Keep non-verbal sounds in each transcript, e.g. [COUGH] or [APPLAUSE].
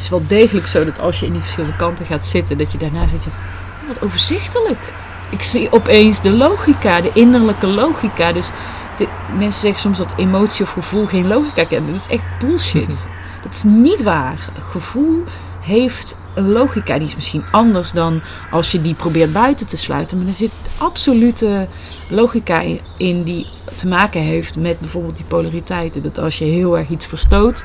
is wel degelijk zo dat als je in die verschillende kanten gaat zitten, dat je daarna zit je, wat overzichtelijk. Ik zie opeens de logica, de innerlijke logica. Dus de, mensen zeggen soms dat emotie of gevoel geen logica kennen. Dat is echt bullshit. dat is niet waar. Gevoel heeft een logica. Die is misschien anders dan als je die probeert buiten te sluiten. Maar er zit absolute logica in die te maken heeft met bijvoorbeeld die polariteiten. Dat als je heel erg iets verstoot,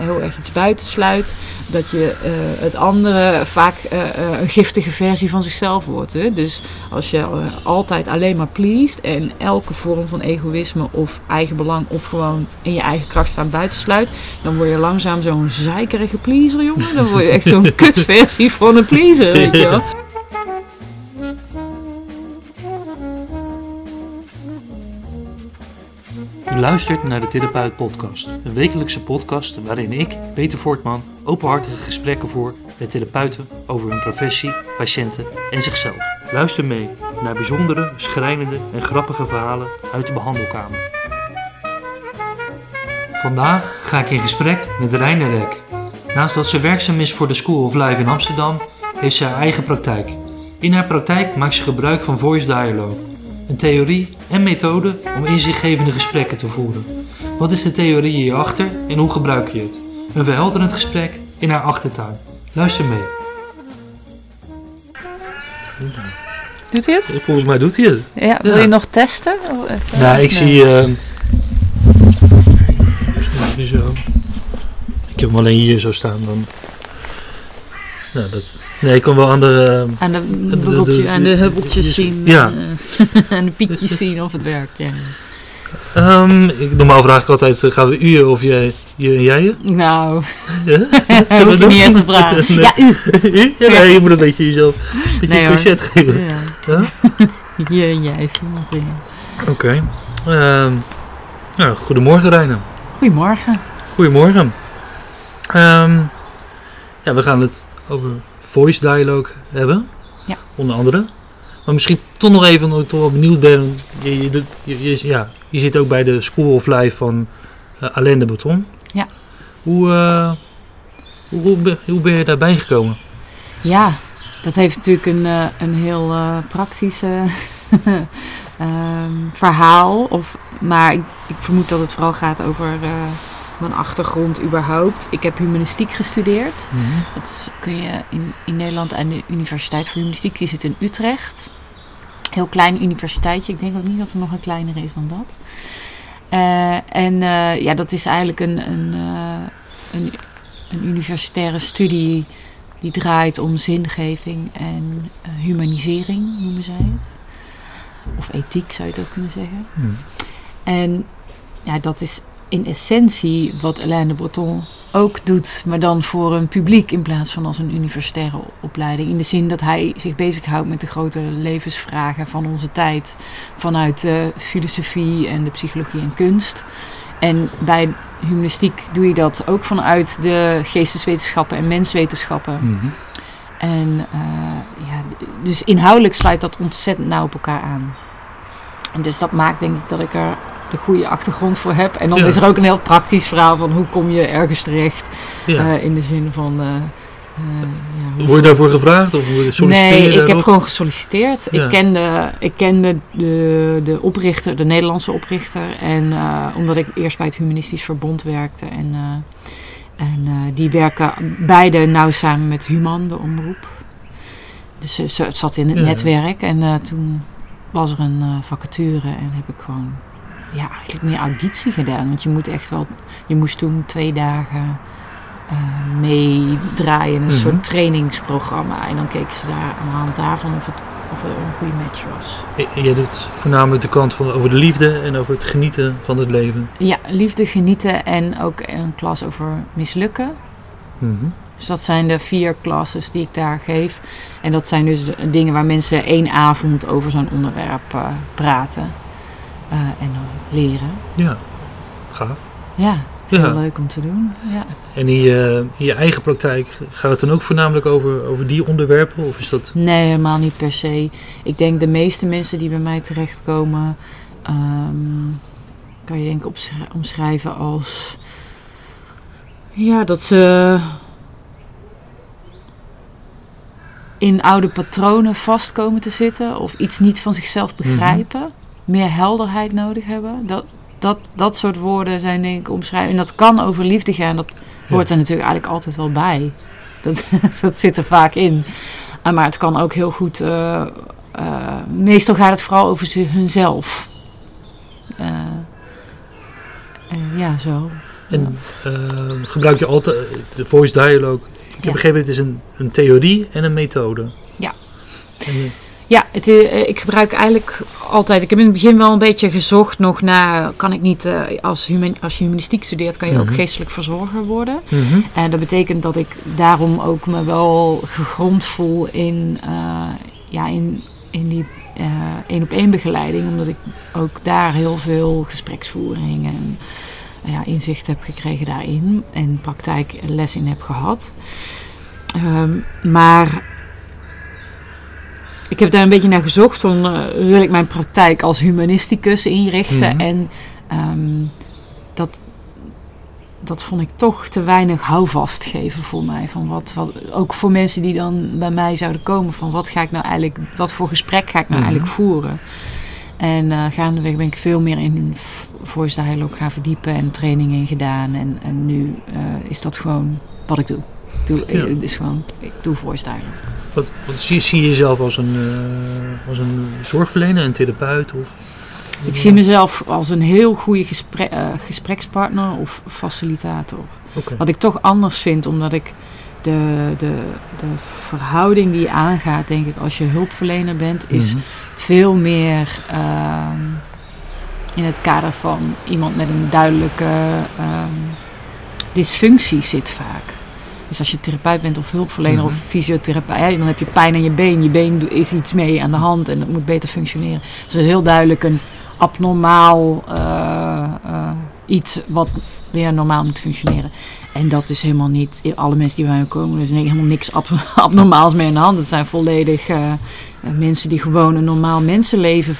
heel erg iets buitensluit, dat je uh, het andere vaak uh, een giftige versie van zichzelf wordt. Hè? Dus als je altijd alleen maar pleest en elke vorm van egoïsme of eigenbelang of gewoon in je eigen kracht staan buitensluit, dan word je langzaam zo'n zeikerige pleaser, jongen. Dan word je echt zo'n [LAUGHS] kutversie van een pleaser, weet je wel. U luistert naar de Therapeut Podcast, een wekelijkse podcast waarin ik, Peter Voortman, openhartige gesprekken voer met therapeuten over hun professie, patiënten en zichzelf. Luister mee naar bijzondere, schrijnende en grappige verhalen uit de behandelkamer. Vandaag ga ik in gesprek met Reine Rek. Naast dat ze werkzaam is voor de School of Life in Amsterdam, heeft ze haar eigen praktijk. In haar praktijk maakt ze gebruik van voice dialogue een theorie en methode om inzichtgevende gesprekken te voeren. Wat is de theorie hierachter en hoe gebruik je het? Een verhelderend gesprek in haar achtertuin. Luister mee. Doet hij het? Volgens mij doet hij het. Ja, wil je nog testen? Even, nou, ik zie... Uh, zo. Ik heb hem alleen hier zo staan. Dan... Nou, dat, Nee, ik kon wel aan de... Aan de, bubbeltje, de, aan de hubbeltjes zien. Ja. [LAUGHS] en de piekjes [LAUGHS] zien of het werkt, ja. Um, ik, normaal vraag ik altijd, uh, gaan we u of jij, je en jij? Nou, ja? [LAUGHS] dat hoef je niet te vragen. nee. Ja, u. u? Ja, nee, je moet een beetje jezelf een beetje nee, geven. Ja. ja? je en jij, Oké. Okay. Um, nou, goedemorgen Reina. Goedemorgen. Goedemorgen. Um, ja, we gaan het over voice dialogue hebben. Ja. Onder andere. Maar misschien toch nog even, omdat ik toch wel benieuwd ben. Je, je, je, ja, je zit ook bij de School of Life van uh, Alain de Beton. Ja. Hoe, uh, hoe, hoe, hoe, ben je daarbij gekomen? Ja, dat heeft natuurlijk een, uh, een heel uh, praktische um, [LAUGHS] verhaal. Of, maar ik, ik, vermoed dat het vooral gaat over mijn achtergrond überhaupt. Ik heb humanistiek gestudeerd. Mm -hmm. Dat kun je in, in Nederland aan de Universiteit voor Humanistiek. Die zit in Utrecht. Heel klein universiteitje. Ik denk ook niet dat er nog een kleiner is dan dat. Uh, en uh, ja, dat is eigenlijk een, een, uh, een, een, universitaire studie die draait om zingeving en humanisering, noemen zij het. Of ethiek zou je het ook kunnen zeggen. Mm. En ja, dat is in essentie wat Alain de Breton ook doet, maar dan voor een publiek in plaats van als een universitaire opleiding. In de zin dat hij zich bezighoudt met de grote levensvragen van onze tijd vanuit de filosofie en de psychologie en kunst. En bij humanistiek doe je dat ook vanuit de geesteswetenschappen en menswetenschappen. Mm -hmm. En uh, ja, dus inhoudelijk sluit dat ontzettend nauw op elkaar aan. En dus dat maakt denk ik dat ik er de goede achtergrond voor heb. En dan is er ook een heel praktisch verhaal van hoe kom je ergens terecht. Ja. Uh, in de zin van. Uh, ja, Word je daarvoor gevraagd of solliciteren? Nee, ik heb gewoon gesolliciteerd. Ik kende, ik kende de, de oprichter, de Nederlandse oprichter. En omdat ik eerst bij het Humanistisch Verbond werkte. En, en die werken beide nauw samen met Human, de omroep. Dus het zat in het netwerk. En toen was er een vacature en heb ik gewoon ja, eigenlijk meer auditie gedaan. Want je moet echt wel, je moest toen twee dagen uh, meedraaien in een soort mhm. trainingsprogramma. En dan keken ze daar aan de hand daarvan of het, of het een goede match was. Je doet voornamelijk de kant van over de liefde en over het genieten van het leven. Ja, liefde, genieten en ook een klas over mislukken. Mm Dus dat zijn de vier classes die ik daar geef. En dat zijn dus de dingen waar mensen één avond over zo'n onderwerp uh, praten. Uh, en dan leren. Ja, gaaf. Ja, het is ja. heel leuk om te doen. Ja. En in je, in je, eigen praktijk gaat het dan ook voornamelijk over, over die onderwerpen? Of is dat... Nee, helemaal niet per se. Ik denk de meeste mensen die bij mij terechtkomen, um, kan je denk ik omschrijven als ja, dat ze in oude patronen vast komen te zitten of iets niet van zichzelf begrijpen, meer helderheid nodig hebben. Dat, dat, dat soort woorden zijn denk ik omschrijven. En dat kan over liefde gaan, dat hoort er natuurlijk eigenlijk altijd wel bij. Dat, [LAUGHS] dat zit er vaak in. Uh, maar het kan ook heel goed. Uh, uh, meestal gaat het vooral over ze, hunzelf. ja, zo. En gebruik je altijd de voice dialogue? Ik heb begrepen, het is een, een theorie en een methode. Ja. En, ja, het, uh, ik gebruik eigenlijk altijd. Ik heb in het begin wel een beetje gezocht nog naar. Kan ik niet. Uh, als, human, als je humanistiek studeert, kan je ook geestelijk verzorger worden. Mm -hmm. En dat betekent dat ik daarom ook me wel gegrond voel in, uh, ja, in, in die één op één begeleiding. Omdat ik ook daar heel veel gespreksvoering en ja, inzicht heb gekregen daarin. En praktijkles in heb gehad. Um, maar ik heb daar een beetje naar gezocht van uh, wil ik mijn praktijk als humanisticus inrichten. Mhm. En um, dat, dat vond ik toch te weinig houvast geven voor mij. Van wat, wat, ook voor mensen die dan bij mij zouden komen van wat ga ik nou eigenlijk, wat voor gesprek ga ik nou Mhm. eigenlijk voeren. En uh, gaandeweg ben ik veel meer in voice dialogue gaan verdiepen en trainingen gedaan. En, en nu uh, is dat gewoon wat ik doe. Ik doe Ja. Het is gewoon, ik doe dialogue. Wat, wat zie, zie je jezelf als een, uh, als een zorgverlener, een therapeut? Of, Ik zie mezelf als een heel goede gespre uh, gesprekspartner of facilitator. Okay. Wat ik toch anders vind, omdat ik de, de, de verhouding die je aangaat, denk ik, als je hulpverlener bent, is Mhm. veel meer uh, in het kader van iemand met een duidelijke uh, dysfunctie zit vaak. Dus als je therapeut bent of hulpverlener Mhm. of fysiotherapeut, ja, dan heb je pijn aan je been. Je been is iets mee aan de hand en dat moet beter functioneren. Dus het is heel duidelijk een abnormaal uh, uh, iets wat weer normaal moet functioneren. En dat is helemaal niet, alle mensen die bij mij komen, er is helemaal niks ab [LAUGHS] abnormaals mee aan de hand. Het zijn volledig uh, mensen die gewoon een normaal mensenleven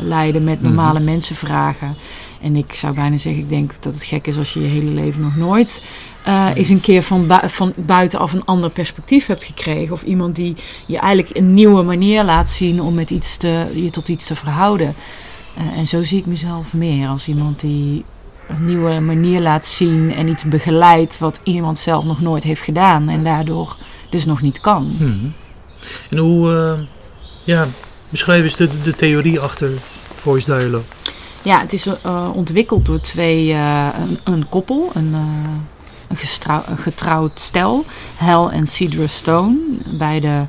leiden met normale Mhm. mm. mensenvragen. En ik zou bijna zeggen, ik denk dat het gek is als je je hele leven nog nooit uh, eens een keer van, bu van buitenaf een ander perspectief hebt gekregen. Of iemand die je eigenlijk een nieuwe manier laat zien om met iets te, je tot iets te verhouden. Uh, en zo zie ik mezelf meer als iemand die een nieuwe manier laat zien en iets begeleidt wat iemand zelf nog nooit heeft gedaan en daardoor dus nog niet kan. Hmm. En hoe, uh, ja, beschrijf eens de, de theorie achter Voice Dialogue. Ja, het is uh, ontwikkeld door twee, uh, een, een, koppel, een, een, getrouwd stel, Hal en Cedra Stone, beide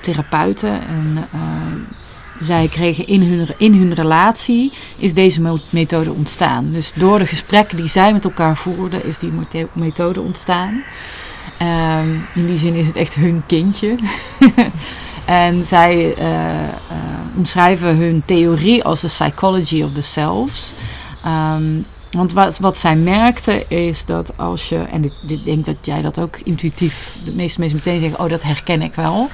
therapeuten. En zij kregen in hun, in hun relatie is deze methode ontstaan. Dus door de gesprekken die zij met elkaar voerden, is die methode ontstaan. Um, in die zin is het echt hun kindje. [LAUGHS] en zij uh, uh, omschrijven hun theorie als de psychology of the selves. Um, want wat, wat zij merkten is dat als je, en ik denk dat jij dat ook intuïtief, de meeste mensen meteen zeggen, oh dat herken ik wel,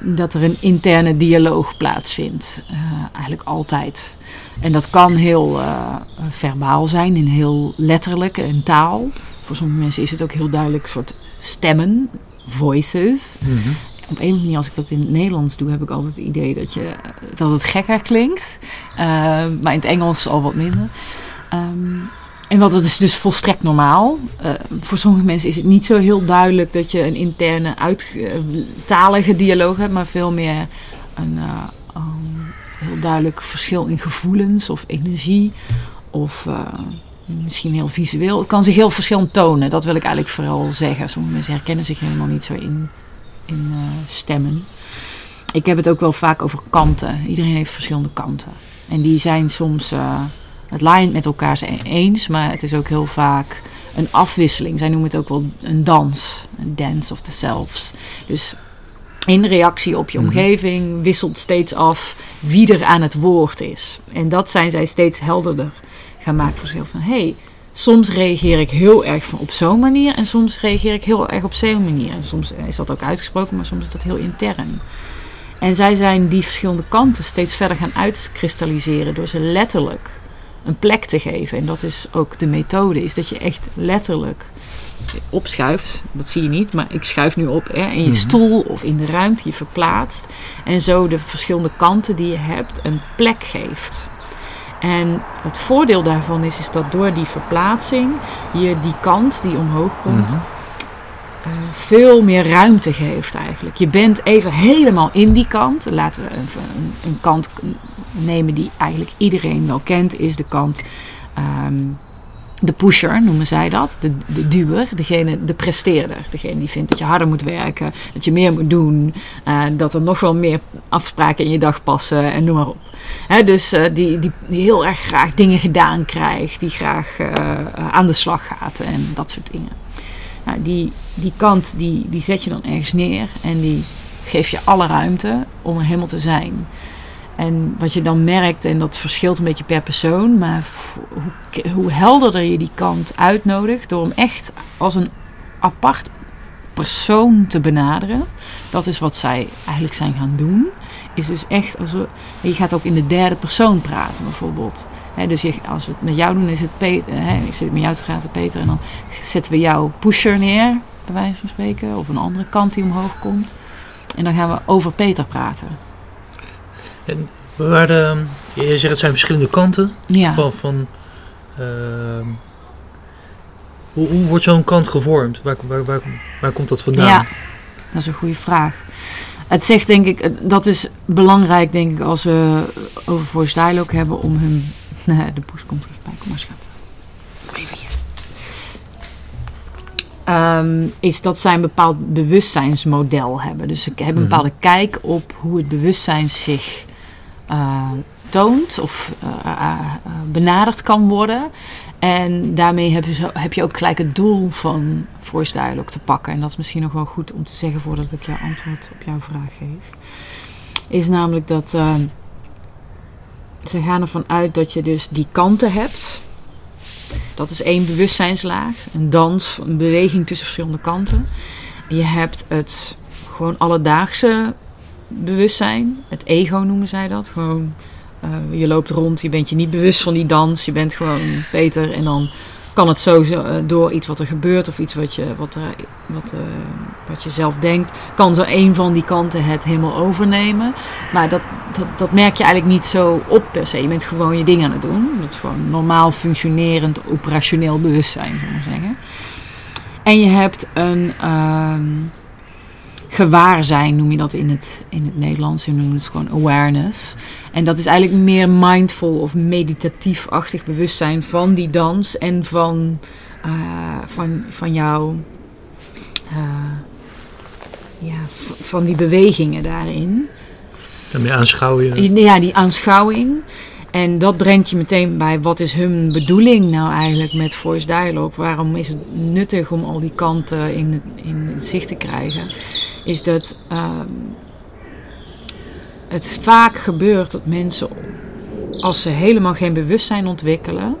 dat er een interne dialoog plaatsvindt. Uh, eigenlijk altijd. En dat kan heel uh, verbaal zijn, in heel letterlijk, in taal. Voor sommige mensen is het ook heel duidelijk een soort stemmen, voices. Mm -hmm. Op een manier, als ik dat in het Nederlands doe, heb ik altijd het idee dat, je, dat het gekker klinkt. Uh, maar in het Engels al wat minder. Um, en wat het is dus volstrekt normaal. Uh, voor sommige mensen is het niet zo heel duidelijk dat je een interne uittalige dialoog hebt, maar veel meer een um, heel duidelijk verschil in gevoelens of energie. Of uh, misschien heel visueel. Het kan zich heel verschillend tonen, dat wil ik eigenlijk vooral zeggen. Sommige mensen herkennen zich helemaal niet zo in, in stemmen. Ik heb het ook wel vaak over kanten. Iedereen heeft verschillende kanten. En die zijn soms het lijnt met elkaar eens, maar het is ook heel vaak een afwisseling. Zij noemen het ook wel een dans, een dance of the selves. Dus in reactie op je omgeving wisselt steeds af wie er aan het woord is. En dat zijn zij steeds helderder gaan maken voor zichzelf. Van hé, hey, soms reageer ik heel erg van op zo'n manier en soms reageer ik heel erg op zo'n manier. En soms is dat ook uitgesproken, maar soms is dat heel intern. En zij zijn die verschillende kanten steeds verder gaan uitkristalliseren door ze letterlijk een plek te geven. En dat is ook de methode, is dat je echt letterlijk opschuift. Dat zie je niet, maar ik schuif nu op hè, in je Mhm. stoel of in de ruimte. Je verplaatst. En zo de verschillende kanten die je hebt een plek geeft. En het voordeel daarvan is, is dat door die verplaatsing je die kant die omhoog komt, Mhm. Eh, veel meer ruimte geeft eigenlijk. Je bent even helemaal in die kant. Laten we even een, een kant nemen die eigenlijk iedereen wel kent, is de kant. ehm, de pusher noemen zij dat, de, de duwer, degene, de presteerder. Degene die vindt dat je harder moet werken, dat je meer moet doen, eh, dat er nog wel meer afspraken in je dag passen en noem maar op. Dus eh, die, die, heel erg graag dingen gedaan krijgt, die graag aan de slag gaat en dat soort dingen. Nou, die, die kant die, die zet je dan ergens neer en die geef je alle ruimte om er helemaal te zijn. En wat je dan merkt, en dat verschilt een beetje per persoon, maar hoe, hoe helderder je die kant uitnodigt door hem echt als een apart persoon te benaderen, dat is wat zij eigenlijk zijn gaan doen. Is dus echt, als we, je gaat ook in de derde persoon praten bijvoorbeeld. Dus je, als we het met jou doen, is het Peter. Ik zit met jou te praten, Peter, en dan zetten we jouw pusher neer, bij wijze van spreken, of een andere kant die omhoog komt. En dan gaan we over Peter praten. En waar de, je zegt het zijn verschillende kanten Ja. van. van ehm, hoe, hoe wordt zo'n kant gevormd? Waar, waar, waar, waar komt dat vandaan? Ja, dat is een goede vraag. Het zegt denk ik, dat is belangrijk denk ik als we over voice dialogue hebben om hun... [LAUGHS] Nee, de poes komt terug bij, kom maar schat. Even hier. Ehm, is dat zij een bepaald bewustzijnsmodel hebben. Dus ze hebben een Mhm. bepaalde kijk op hoe het bewustzijn zich eh, toont of eh, eh, eh, benaderd kan worden. En daarmee heb je, zo, heb je ook gelijk het doel van voice dialogue te pakken. En dat is misschien nog wel goed om te zeggen voordat ik jouw antwoord op jouw vraag geef. Is namelijk dat ze gaan ervan uit dat je dus die kanten hebt. Dat is één bewustzijnslaag. Een dans, een beweging tussen verschillende kanten. Je hebt het gewoon alledaagse bewustzijn. Het ego noemen zij dat. Gewoon, eh, je loopt rond, je bent je niet bewust van die dans. Je bent gewoon Peter en dan kan het zo eh, door iets wat er gebeurt of iets wat je, wat er, wat, eh, wat je zelf denkt, kan zo een van die kanten het helemaal overnemen. Maar dat, dat, dat merk je eigenlijk niet zo op per se. Je bent gewoon je ding aan het doen. Dat is gewoon normaal functionerend operationeel bewustzijn, zou maar zeggen. En je hebt een ehm, gewaarzijn, noem je dat in het, in het Nederlands. Je noemt het gewoon awareness. En dat is eigenlijk meer mindful of meditatief-achtig bewustzijn van die dans en van, eh, van, van jouw. eh, ja, van die bewegingen daarin. Daarmee aanschouw je. Ja, die aanschouwing. En dat brengt je meteen bij wat is hun bedoeling nou eigenlijk met voice dialogue? Waarom is het nuttig om al die kanten in in zicht te krijgen? Is dat ehm, het vaak gebeurt dat mensen, als ze helemaal geen bewustzijn ontwikkelen,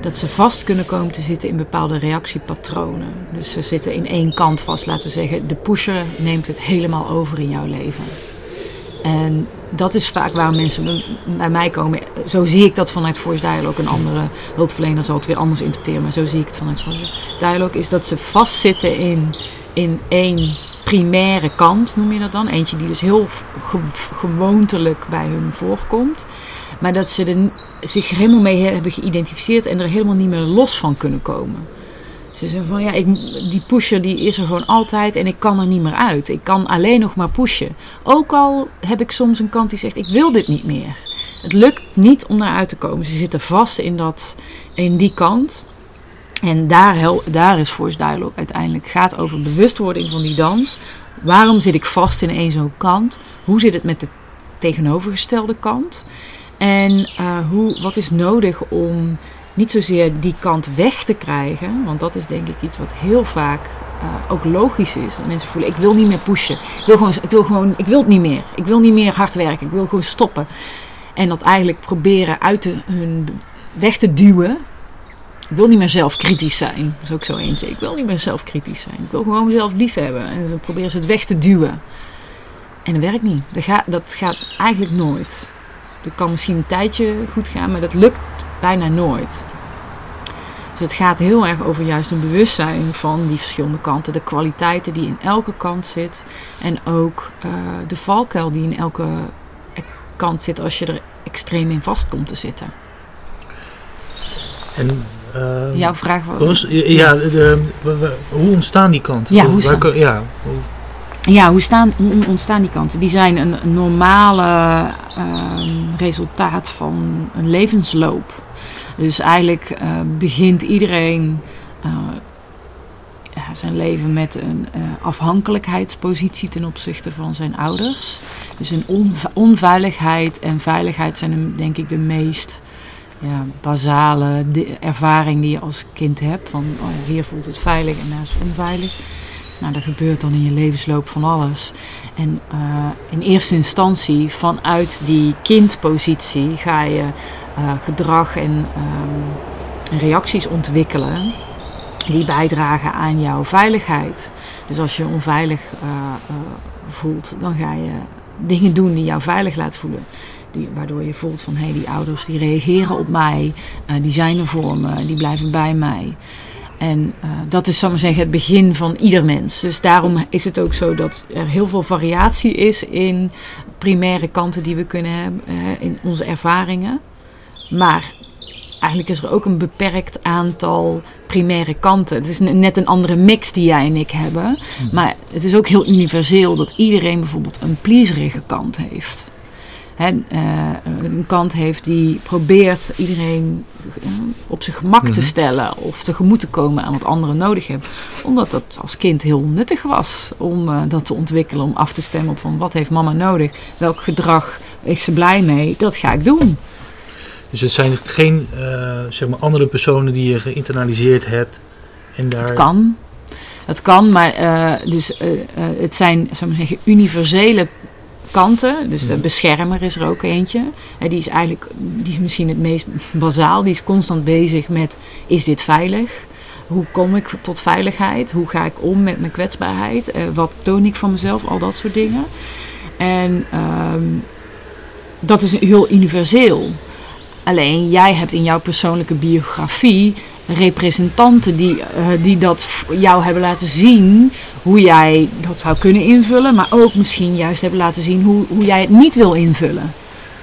dat ze vast kunnen komen te zitten in bepaalde reactiepatronen. Dus ze zitten in één kant vast, laten we zeggen. De pusher neemt het helemaal over in jouw leven. En dat is vaak waar mensen bij- mij komen. Zo zie ik dat vanuit Voice Dialogue. Een andere hulpverlener zal het weer anders interpreteren. Maar zo zie ik het vanuit Voice Dialogue. Is dat ze vastzitten in, in één primaire kant, noem je dat dan. Eentje die dus heel ge- gewoontelijk bij hun voorkomt. Maar dat ze er zich helemaal mee hebben geïdentificeerd en er helemaal niet meer los van kunnen komen. Ze zeggen van ja, ik, die pusher die is er gewoon altijd en ik kan er niet meer uit. Ik kan alleen nog maar pushen. Ook al heb ik soms een kant die zegt ik wil dit niet meer. Het lukt niet om daaruit te komen. Ze zitten vast in, dat, in die kant. En daar, daar is Voice Dialogue uiteindelijk. gaat over bewustwording van die dans. Waarom zit ik vast in één zo'n kant? Hoe zit het met de tegenovergestelde kant? En eh, hoe, wat is nodig om niet zozeer die kant weg te krijgen. Want dat is denk ik iets wat heel vaak eh, ook logisch is. Dat mensen voelen, ik wil niet meer pushen. Ik wil, gewoon, ik, wil gewoon, ik wil het niet meer. Ik wil niet meer hard werken. Ik wil gewoon stoppen. En dat eigenlijk proberen uit hun weg te duwen. Ik wil niet meer zelfkritisch zijn. Dat is ook zo eentje. Ik wil niet meer zelfkritisch zijn. Ik wil gewoon mezelf lief hebben. En dan proberen ze het weg te duwen. En dat werkt niet. Dat gaat, dat gaat eigenlijk nooit. Dat kan misschien een tijdje goed gaan, maar dat lukt bijna nooit. Dus het gaat heel erg over juist een bewustzijn van die verschillende kanten. De kwaliteiten die in elke kant zit. En ook uh, de valkuil die in elke kant zit als je er extreem in vast komt te zitten. En uh, Jouw vraag was... Ja, de, hoe ontstaan die kanten? Ja, hoe, waar, ja, ja, hoe, staan, ontstaan die kanten? Die zijn een normale uh, resultaat van een levensloop. Dus eigenlijk uh, begint iedereen ja, zijn leven met een uh, afhankelijkheidspositie ten opzichte van zijn ouders. Dus een onve onveiligheid en veiligheid zijn denk ik de meest ja, basale ervaring die je als kind hebt. Van oh hier voelt het veilig en daar is het onveilig. Nou, er gebeurt dan in je levensloop van alles. En uh, in eerste instantie, vanuit die kindpositie, ga je uh, gedrag en um, reacties ontwikkelen die bijdragen aan jouw veiligheid. Dus als je onveilig uh, voelt, dan ga je dingen doen die jou veilig laten voelen. Die, waardoor je voelt van hé, hey, die ouders die reageren op mij, die zijn er voor me, die blijven bij mij. En uh, dat is, zal maar zeggen, het begin van ieder mens. Dus daarom is het ook zo dat er heel veel variatie is in primaire kanten die we kunnen hebben, uh, in onze ervaringen. Maar eigenlijk is er ook een beperkt aantal primaire kanten. Het is net een andere mix die jij en ik hebben. Hmm. Maar het is ook heel universeel dat iedereen bijvoorbeeld een pleaserige kant heeft hè, uh, een kant heeft die probeert iedereen op zijn gemak mm -hmm. te mhm. stellen of tegemoet te komen aan wat anderen nodig hebben. Omdat dat als kind heel nuttig was om uh, dat te ontwikkelen, om af te stemmen op van wat heeft mama nodig, welk gedrag is ze blij mee, dat ga ik doen. Dus het zijn geen uh, zeg maar andere personen die je geïnternaliseerd hebt. En daar... Het kan. Het kan, maar dus, het zijn zou maar zeggen, universele kanten. Dus de beschermer is er ook eentje. En die is eigenlijk die is misschien het meest bazaal. Die is constant bezig met: is dit veilig? Hoe kom ik tot veiligheid? Hoe ga ik om met mijn kwetsbaarheid? Uh, wat toon ik van mezelf? Al dat soort dingen. En um, dat is heel universeel. Alleen jij hebt in jouw persoonlijke biografie representanten die, uh, die dat jou hebben laten zien hoe jij dat zou kunnen invullen, maar ook misschien juist hebben laten zien hoe, hoe jij het niet wil invullen.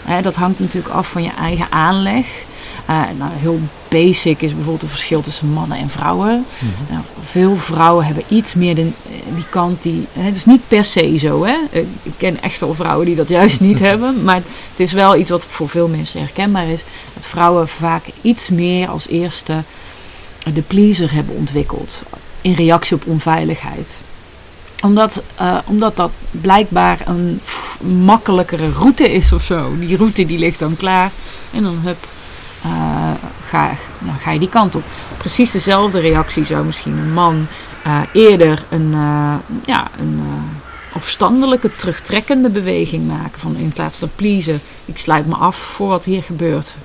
Hè, dat hangt natuurlijk af van je eigen aanleg. Uh, nou, heel basic is bijvoorbeeld het verschil tussen mannen en vrouwen. Mm -hmm. nou, veel vrouwen hebben iets meer de, die kant die. Het is niet per se zo. Hè? Ik ken echt al vrouwen die dat juist niet [LAUGHS] hebben. Maar het is wel iets wat voor veel mensen herkenbaar is. Dat vrouwen vaak iets meer als eerste de pleaser hebben ontwikkeld. In reactie op onveiligheid omdat, uh, omdat dat blijkbaar een makkelijkere route is of zo. Die route die ligt dan klaar. En dan hup, uh, ga, nou, ga je die kant op. Precies dezelfde reactie zou misschien een man uh, eerder een, ja, een afstandelijke, terugtrekkende beweging maken. Van in plaats van pleasen, ik sluit me af voor wat hier gebeurt.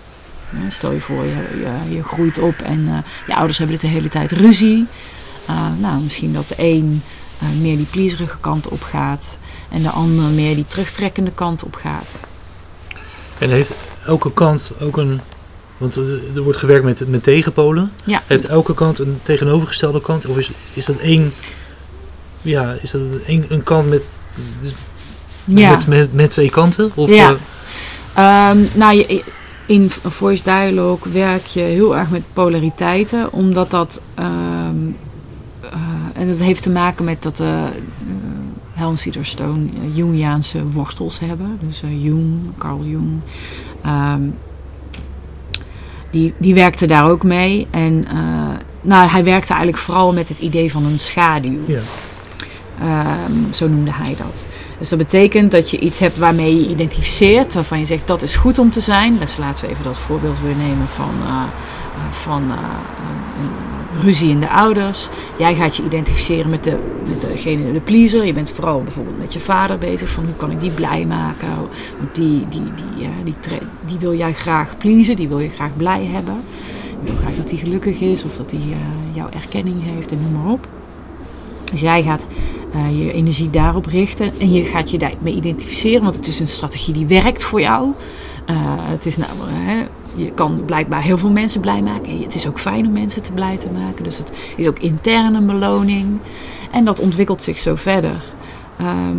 stel je voor, je, je, je groeit op en je ouders hebben de hele tijd ruzie. nou, misschien dat de uh, meer die plezierige kant op gaat. En de ander meer die terugtrekkende kant op gaat. En heeft elke kant ook een. Want er wordt gewerkt met, met tegenpolen. Ja. Heeft elke kant een tegenovergestelde kant? Of is, is dat één. Ja, is dat één, een kant met. Dus ja. met, met, met, twee kanten? Of, ja. Uh, um, nou, je, in voice dialogue werk je heel erg met polariteiten, omdat dat um, uh, en dat heeft te maken met dat uh, Stone uh, Jungiaanse wortels hebben. Dus Jung, Carl Jung. Um, die, die werkte daar ook mee. En nou, hij werkte eigenlijk vooral met het idee van een schaduw. Ja. Um, zo noemde hij dat. Dus dat betekent dat je iets hebt waarmee je identificeert, waarvan je zegt dat is goed om te zijn. Dus laten we even dat voorbeeld weer nemen van, uh, van uh, een, ruzie in de ouders. Jij gaat je identificeren met, de, met degene, de pleaser. Je bent vooral bijvoorbeeld met je vader bezig. Van hoe kan ik die blij maken? Want die, die, die, die, die, die wil jij graag pleasen. Die wil je graag blij hebben. Je wil graag dat hij gelukkig is. Of dat hij uh, jouw erkenning heeft en noem maar op. Dus jij gaat uh, je energie daarop richten. En je gaat je daarmee identificeren. Want het is een strategie die werkt voor jou. Het is nou, je kan blijkbaar heel veel mensen blij maken. Het is ook fijn om mensen te blij te maken. Dus het is ook intern een beloning. En dat ontwikkelt zich zo verder. Ehm,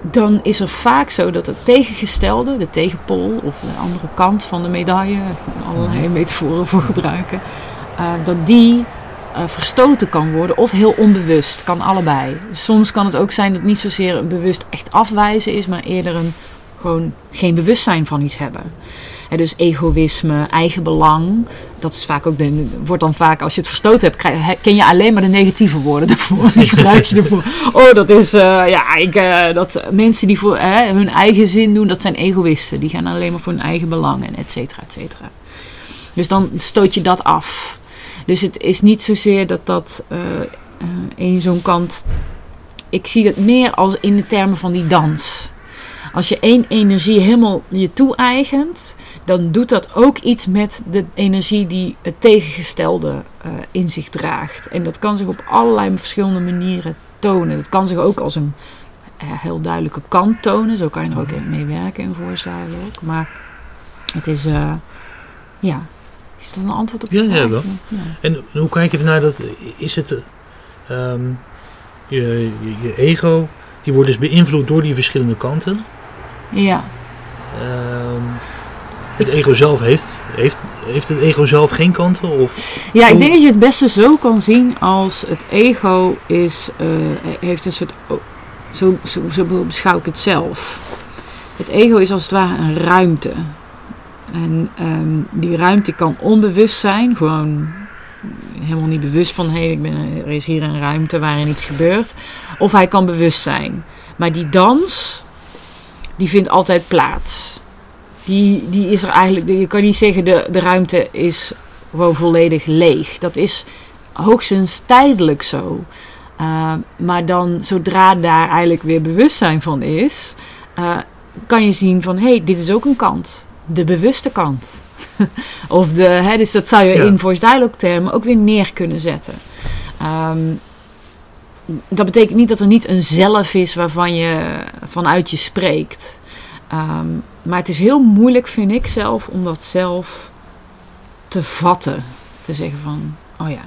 dan is er vaak zo dat het tegengestelde, de tegenpol of de andere kant van de medaille, allerlei metaforen voor gebruiken, uh, dat die uh, verstoten kan worden of heel onbewust, kan allebei. Soms kan het ook zijn dat het niet zozeer een bewust echt afwijzen is, maar eerder een gewoon geen bewustzijn van iets hebben. Dus egoïsme, eigen belang, dat is vaak ook de, wordt dan vaak als je het verstoten hebt, ken je alleen maar de negatieve woorden daarvoor. [LAUGHS] Gebruik je ervoor. Oh, dat is, uh, ja, ik, uh, dat mensen die voor hun eigen zin doen, dat zijn egoïsten. Die gaan alleen maar voor hun eigen belang en et cetera, et cetera. Dus dan stoot je dat af. Dus het is niet zozeer dat dat in zo'n kant. Ik zie het meer als in de termen van die dans. Als je één energie helemaal je toe-eigent, dan doet dat ook iets met de energie die het tegengestelde uh, in zich draagt. En dat kan zich op allerlei verschillende manieren tonen. Dat kan zich ook als een uh, heel duidelijke kant tonen. Zo kan je er ook mee werken in voorzijde ook. Maar het is, uh, ja. Is dat een antwoord op je ja, vraag? Ja, wel. Ja. En hoe kijk je ernaar dat, is het, um, je, je, je ego, die wordt dus beïnvloed door die verschillende kanten. Ja. Um, het ego zelf heeft, heeft, heeft het ego zelf geen kanten? Of ja, ik denk dat je het beste zo kan zien als het ego is, uh, heeft een soort, zo, zo, zo beschouw ik het zelf. Het ego is als het ware een ruimte. En um, die ruimte kan onbewust zijn, gewoon helemaal niet bewust van hé, hey, ik ben, er is hier een ruimte waarin iets gebeurt. Of hij kan bewust zijn. Maar die dans, die vindt altijd plaats. Die, die is er eigenlijk, je kan niet zeggen de, de ruimte is gewoon volledig leeg. Dat is hoogstens tijdelijk zo. Uh, maar dan zodra daar eigenlijk weer bewustzijn van is, uh, kan je zien van hé, hey, dit is ook een kant. De bewuste kant. [LAUGHS] of de, hè, dus dat zou je ja. in voice dialogue termen ook weer neer kunnen zetten. Um, dat betekent niet dat er niet een zelf is waarvan je vanuit je spreekt. Um, maar het is heel moeilijk, vind ik zelf, om dat zelf te vatten. Te zeggen van, oh ja,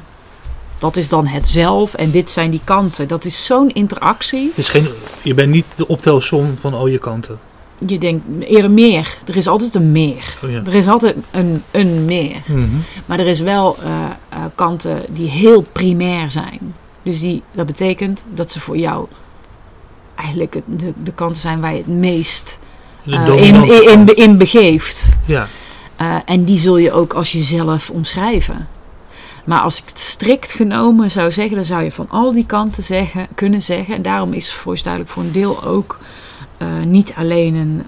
dat is dan het zelf en dit zijn die kanten. Dat is zo'n interactie. Het is geen, je bent niet de optelsom van al je kanten. Je denkt eerder meer. Er is altijd een meer. Oh ja. Er is altijd een, een meer. Mm -hmm. Maar er is wel uh, uh, kanten die heel primair zijn. Dus die, dat betekent dat ze voor jou eigenlijk de, de kanten zijn waar je het meest in, in, in, in, begeeft. Ja. Uh, en die zul je ook als jezelf omschrijven. Maar als ik het strikt genomen zou zeggen, dan zou je van al die kanten zeggen, kunnen zeggen. En daarom is voice duidelijk voor een deel ook uh, niet alleen een,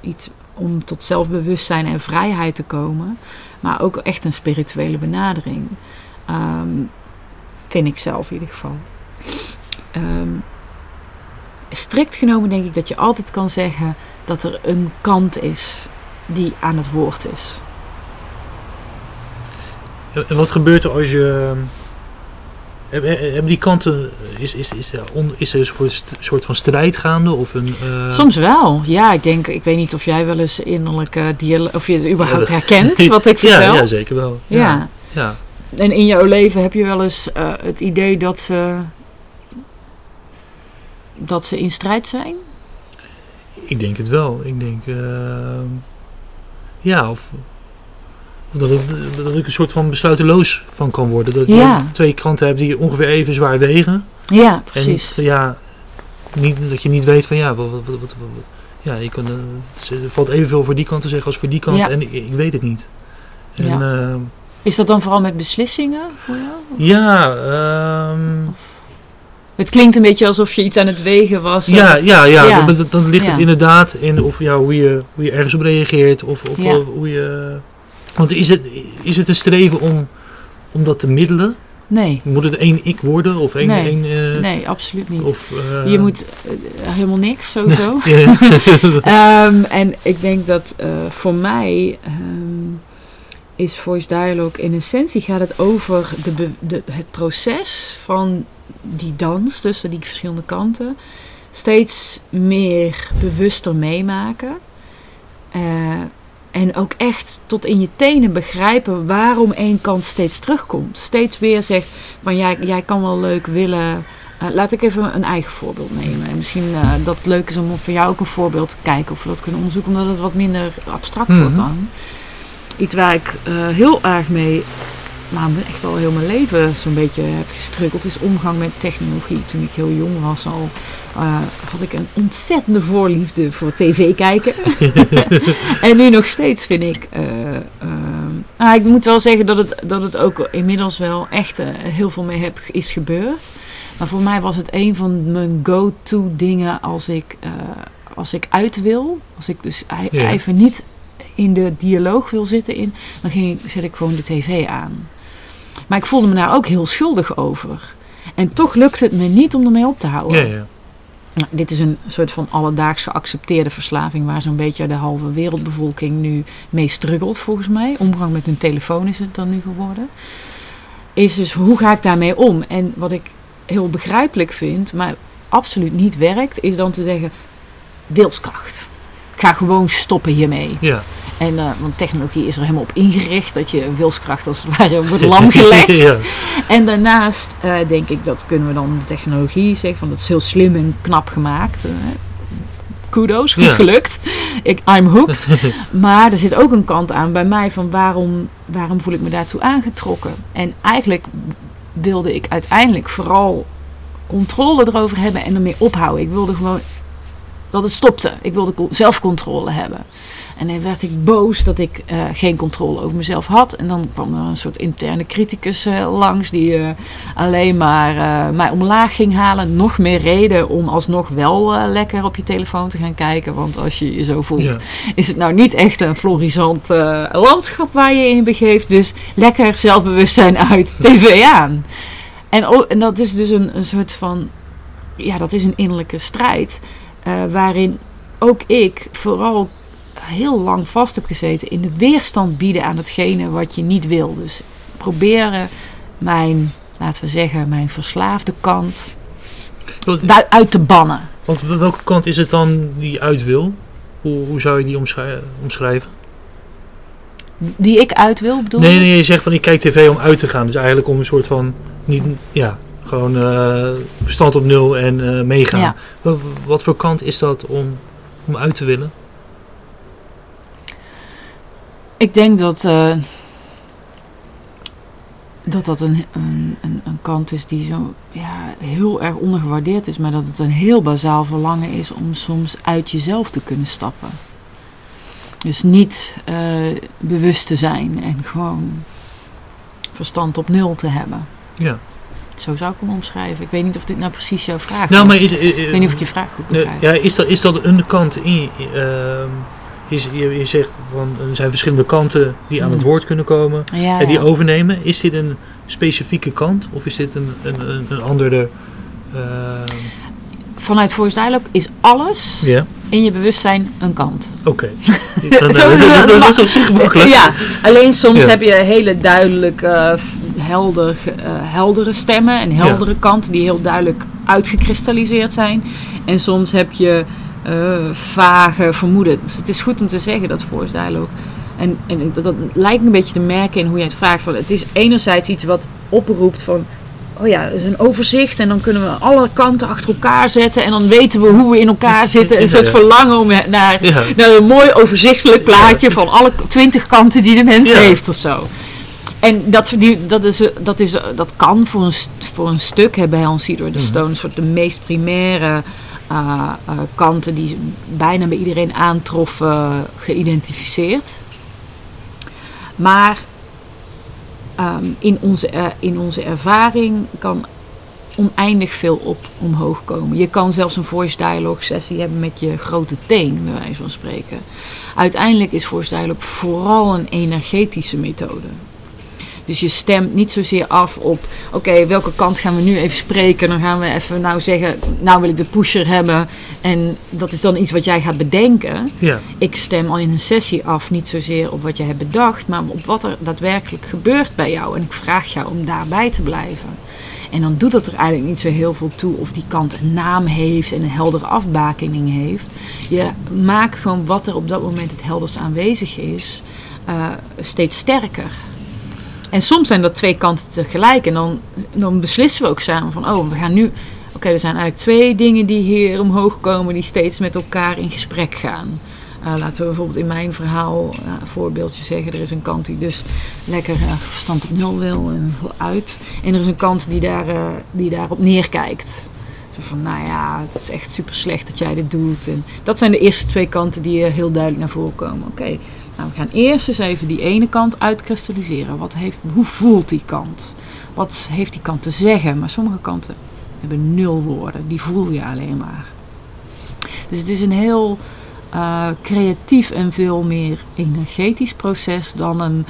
iets om tot zelfbewustzijn en vrijheid te komen, maar ook echt een spirituele benadering. Um, vind ik zelf in ieder geval. Um, strikt genomen denk ik dat je altijd kan zeggen dat er een kant is die aan het woord is. En wat gebeurt er als je. Hebben die kanten. Is, is, is, er, is er een soort van strijd gaande? Of een, uh... Soms wel. Ja, ik denk. Ik weet niet of jij wel eens innerlijke dialoog. Of je het überhaupt ja, herkent [LAUGHS] wat ik vertel. Ja, ja zeker wel. Ja. ja. ja. En in jouw leven heb je wel eens uh, het idee dat ze. dat ze in strijd zijn? Ik denk het wel. Ik denk. Uh, ja, of. of dat, ik, dat ik een soort van besluiteloos van kan worden. Dat ja. je twee kanten hebt die ongeveer even zwaar wegen. Ja, precies. En ja, niet, dat je niet weet van ja, wat, wat, wat, wat ja, je kan, uh, er valt evenveel voor die kant te zeggen als voor die kant. Ja. En ik, ik, weet het niet. En, ja. uh, is dat dan vooral met beslissingen voor jou? Ja, um, het klinkt een beetje alsof je iets aan het wegen was. Ja, ja, ja. ja. Dan, dan, ligt het inderdaad in of, ja, hoe, je, hoe je ergens op reageert. Of, of hoe je... Want is het, is het een streven om, om dat te middelen? Nee. Moet het één ik worden? Of één, nee. één, uh, nee, absoluut niet. Of, uh, je moet uh, helemaal niks, sowieso. [LAUGHS] um, [LAUGHS] en ik denk dat voor mij... Um, is voice dialogue in essentie gaat het over de, de, het proces van die dans tussen die verschillende kanten steeds meer bewuster meemaken. Uh, en ook echt tot in je tenen begrijpen waarom één kant steeds terugkomt. Steeds weer zegt van jij, jij kan wel leuk willen. Eh, laat ik even een eigen voorbeeld nemen. En misschien uh, dat het leuk is om voor jou ook een voorbeeld te kijken of we dat kunnen onderzoeken, omdat het wat minder abstract Mhm. wordt dan. Iets waar ik eh, heel erg mee, nou echt al heel mijn leven zo'n beetje heb gestrukkeld, is omgang met technologie. Toen ik heel jong was al, eh, had ik een ontzettende voorliefde voor tv kijken. [LAUGHS] en nu nog steeds vind ik. nou, ik moet wel zeggen dat het, dat het ook inmiddels wel echt heel veel mee heb, is gebeurd. Maar voor mij was het een van mijn go-to dingen als ik, als ik uit wil. Als ik dus even niet in de dialoog wil zitten, in, dan ging ik, zet ik gewoon de tv aan. Maar ik voelde me daar ook heel schuldig over. En toch lukte het me niet om ermee op te houden. Ja, ja. Nou, dit is een soort van alledaags geaccepteerde verslaving waar zo'n beetje de halve wereldbevolking nu mee struggelt volgens mij. Omgang met hun telefoon is het dan nu geworden. Is dus hoe ga ik daarmee om? En wat ik heel begrijpelijk vind, maar absoluut niet werkt, is dan te zeggen wilskracht. Ga gewoon stoppen hiermee. ja. En, eh, want technologie is er helemaal op ingericht dat je wilskracht als het ware wordt lamgelegd. [LAUGHS] ja. En daarnaast eh, denk ik dat kunnen we dan de technologie zeggen van dat is heel slim en knap gemaakt. eh, kudos, goed Ja. gelukt. Ik, I'm hooked. [LAUGHS] maar er zit ook een kant aan bij mij van waarom, waarom voel ik me daartoe aangetrokken? En eigenlijk wilde ik uiteindelijk vooral controle erover hebben en ermee ophouden. Ik wilde gewoon dat het stopte. Ik wilde co- zelfcontrole hebben. En dan werd ik boos dat ik eh, geen controle over mezelf had. En dan kwam er een soort interne criticus eh, langs die eh, alleen maar mij omlaag ging halen. Nog meer reden om alsnog wel lekker op je telefoon te gaan kijken. Want als je je zo voelt, Ja. is het nou niet echt een florisant landschap waar je in begeeft. Dus lekker zelfbewustzijn uit [LAUGHS] tv aan. En, en dat is dus een, een soort van, ja, dat is een innerlijke strijd. Eh, waarin ook ik vooral heel lang vast heb gezeten in de weerstand bieden aan hetgene wat je niet wil. Dus proberen mijn, laten we zeggen, mijn verslaafde kant uit te bannen. Want welke kant is het dan die uit wil? Hoe, hoe zou je die omschrij- omschrijven? Die ik uit wil, bedoel Nee, nee, je zegt van ik kijk tv om uit te gaan. Dus eigenlijk om een soort van, niet, ja, gewoon eh, verstand op nul en eh, meegaan. Ja. Wat, wat voor kant is dat om, om uit te willen? Ik denk dat eh, dat, dat een, een, een, kant is die zo ja, heel erg ondergewaardeerd is, maar dat het een heel bazaal verlangen is om soms uit jezelf te kunnen stappen. Dus niet eh, bewust te zijn en gewoon verstand op nul te hebben. Ja. Zo zou ik hem omschrijven. Ik weet niet of dit nou precies jouw vraag Nou, maar is, eh, Ik weet niet of ik je vraag goed Nee, begrijp. ja, is, dat, is dat een kant in je? ehm, is, je, je zegt van er zijn verschillende kanten die aan het Hmm. woord kunnen komen ja, en die ja. overnemen. Is dit een specifieke kant of is dit een, een, een, een andere? ehm, Vanuit Voice Dialogue is alles in je bewustzijn een kant. oké. [LAUGHS] Eh, dat, het. dat- dat is op zich makkelijk. Ja, alleen soms Ja. heb je hele duidelijk eh, f- helder, eh, heldere stemmen en heldere kanten die heel duidelijk uitgekristalliseerd zijn. En soms heb je eh, vage vermoedens. Het is goed om te zeggen dat Voice Dialogue. En, en dat, dat lijkt een beetje te merken in hoe jij het vraagt. Van, het is enerzijds iets wat oproept van. Oh ja, is een overzicht en dan kunnen we alle kanten achter elkaar zetten en dan weten we hoe we in elkaar [LAUGHS] zitten. Een soort verlangen om naar, Ja. naar een mooi overzichtelijk plaatje van alle twintig kanten die de mens Ja. heeft of zo. En dat, die, dat, is, eh, dat, is, eh, dat kan voor een, voor een stuk bij Hans Cedar de Mhm. Soort de meest primaire eh, kanten die bijna bij iedereen aantroffen, geïdentificeerd. Maar ehm, in, onze, in onze ervaring kan oneindig veel op omhoog komen. Je kan zelfs een voice dialogue sessie hebben met je grote teen, bij wijze van spreken. Uiteindelijk is voice dialogue vooral een energetische methode. Dus je stemt niet zozeer af op, oké, welke kant gaan we nu even spreken? Dan gaan we even nou zeggen, nou wil ik de pusher hebben. En dat is dan iets wat jij gaat bedenken. Ja. Ik stem al in een sessie af, niet zozeer op wat je hebt bedacht, maar op wat er daadwerkelijk gebeurt bij jou. En ik vraag jou om daarbij te blijven. En dan doet het er eigenlijk niet zo heel veel toe of die kant een naam heeft en een heldere afbakening heeft. Je maakt gewoon wat er op dat moment het helderst aanwezig is, eh, steeds sterker. En soms zijn dat twee kanten tegelijk. En dan, dan beslissen we ook samen van, oh, we gaan nu... Oké, er zijn eigenlijk twee dingen die hier omhoog komen... die steeds met elkaar in gesprek gaan. Uh, laten we bijvoorbeeld in mijn verhaal een voorbeeldje zeggen. Er is een kant die dus lekker uh, verstand op nul wil en uit. En er is een kant die, daar, die daarop neerkijkt. Zo van, nou ja, het is echt super slecht dat jij dit doet. En dat zijn de eerste twee kanten die heel duidelijk naar voren komen. Oké, nou, we gaan eerst eens even die ene kant uitkristalliseren. Wat heeft, hoe voelt die kant? Wat heeft die kant te zeggen? Maar sommige kanten hebben nul woorden. Die voel je alleen maar. Dus het is een heel uh, creatief en veel meer energetisch proces dan een,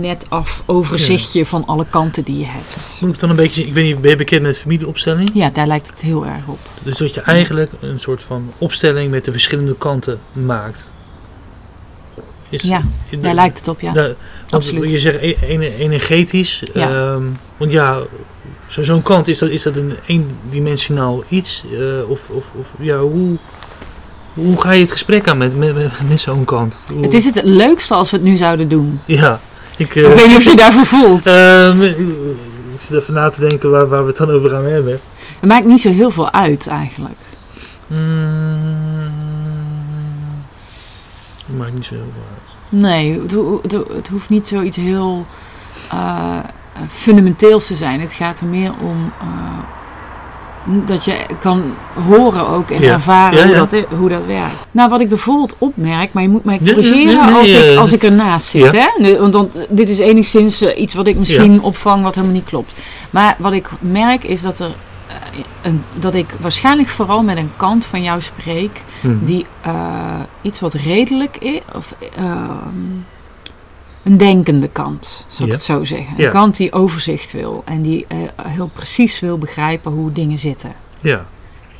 net af overzichtje ja. van alle kanten die je hebt. Moet ik dan een beetje, ik weet niet, ben je bekend met familieopstelling? Ja, daar lijkt het heel erg op. Dus dat je eigenlijk een soort van opstelling met de verschillende kanten maakt. Is, ja, de, daar lijkt het op, ja. De, Absoluut. Je zegt e- energetisch. Ja. Um, want ja, zo'n zo kant, is dat, is dat een eendimensionaal iets? Uh, of, of, of ja, hoe, hoe ga je het gesprek aan met, met, met zo'n kant? Hoe... Het is het leukste als we het nu zouden doen. Ja. Ik, uh, ik weet niet of je daarvoor voelt. Uh, ik zit even na te denken waar, waar we het dan over gaan hebben. Het maakt niet zo heel veel uit eigenlijk. Mm, het maakt niet zo heel veel uit. Nee, het, hoeft niet zoiets heel uh, fundamenteels te zijn. Het gaat er meer om uh, dat je kan horen ook en ja. ervaren ja, ja. Hoe, dat, hoe dat werkt. Nou, wat ik bijvoorbeeld opmerk, maar je moet mij corrigeren nee, als, ik, als ik ernaast zit. Hè? Want dan, dit is enigszins iets wat ik misschien opvang wat helemaal niet klopt. Maar wat ik merk is dat er een, dat ik waarschijnlijk vooral met een kant van jou spreek hmm. die uh, iets wat redelijk is, of uh, een denkende kant, zal ik het zo zeggen. Een kant die overzicht wil en die uh, heel precies wil begrijpen hoe dingen zitten. Ja,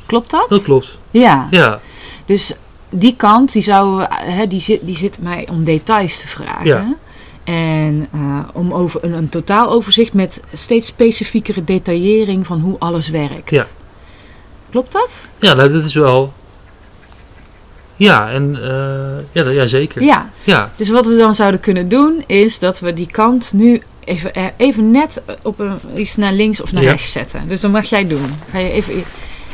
Klopt dat? dat klopt. Ja. Ja, Dus die kant, die, zou, hè, die, zit, die zit mij om details te vragen. En uh, om over een, een totaaloverzicht met steeds specifiekere detaillering van hoe alles werkt. Ja. Klopt dat? ja nou, dat is wel... Ja, en eh, ja, ja, zeker. Ja. Ja, Dus wat we dan zouden kunnen doen, is dat we die kant nu even, eh, even net op een, iets naar links of naar Ja. rechts zetten. Dus dat mag jij doen. Ga je even,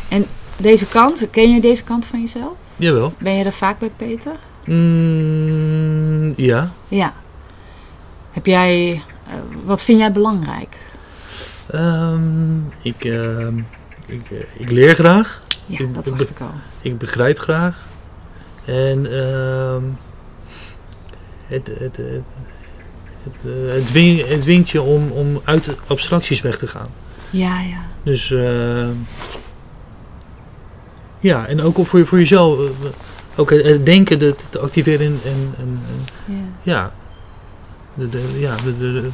en deze kant, ken je deze kant van jezelf? jawel. Ben je er vaak bij Peter? Mm, ja. Ja. Heb jij, eh, wat vind jij belangrijk? Ehm, ik, ehm, ik, eh, ik leer graag. Ja, Ik- dat dacht ik al. Ik begrijp graag. En ehm, het, het, het, het, eh, het, dwing- het dwingt je om, om uit de abstracties weg te gaan. Ja, ja. Dus ja, en ook voor, voor jezelf. ook het, denken te, te activeren en, en, en, en ja. ja, de, de, ja de,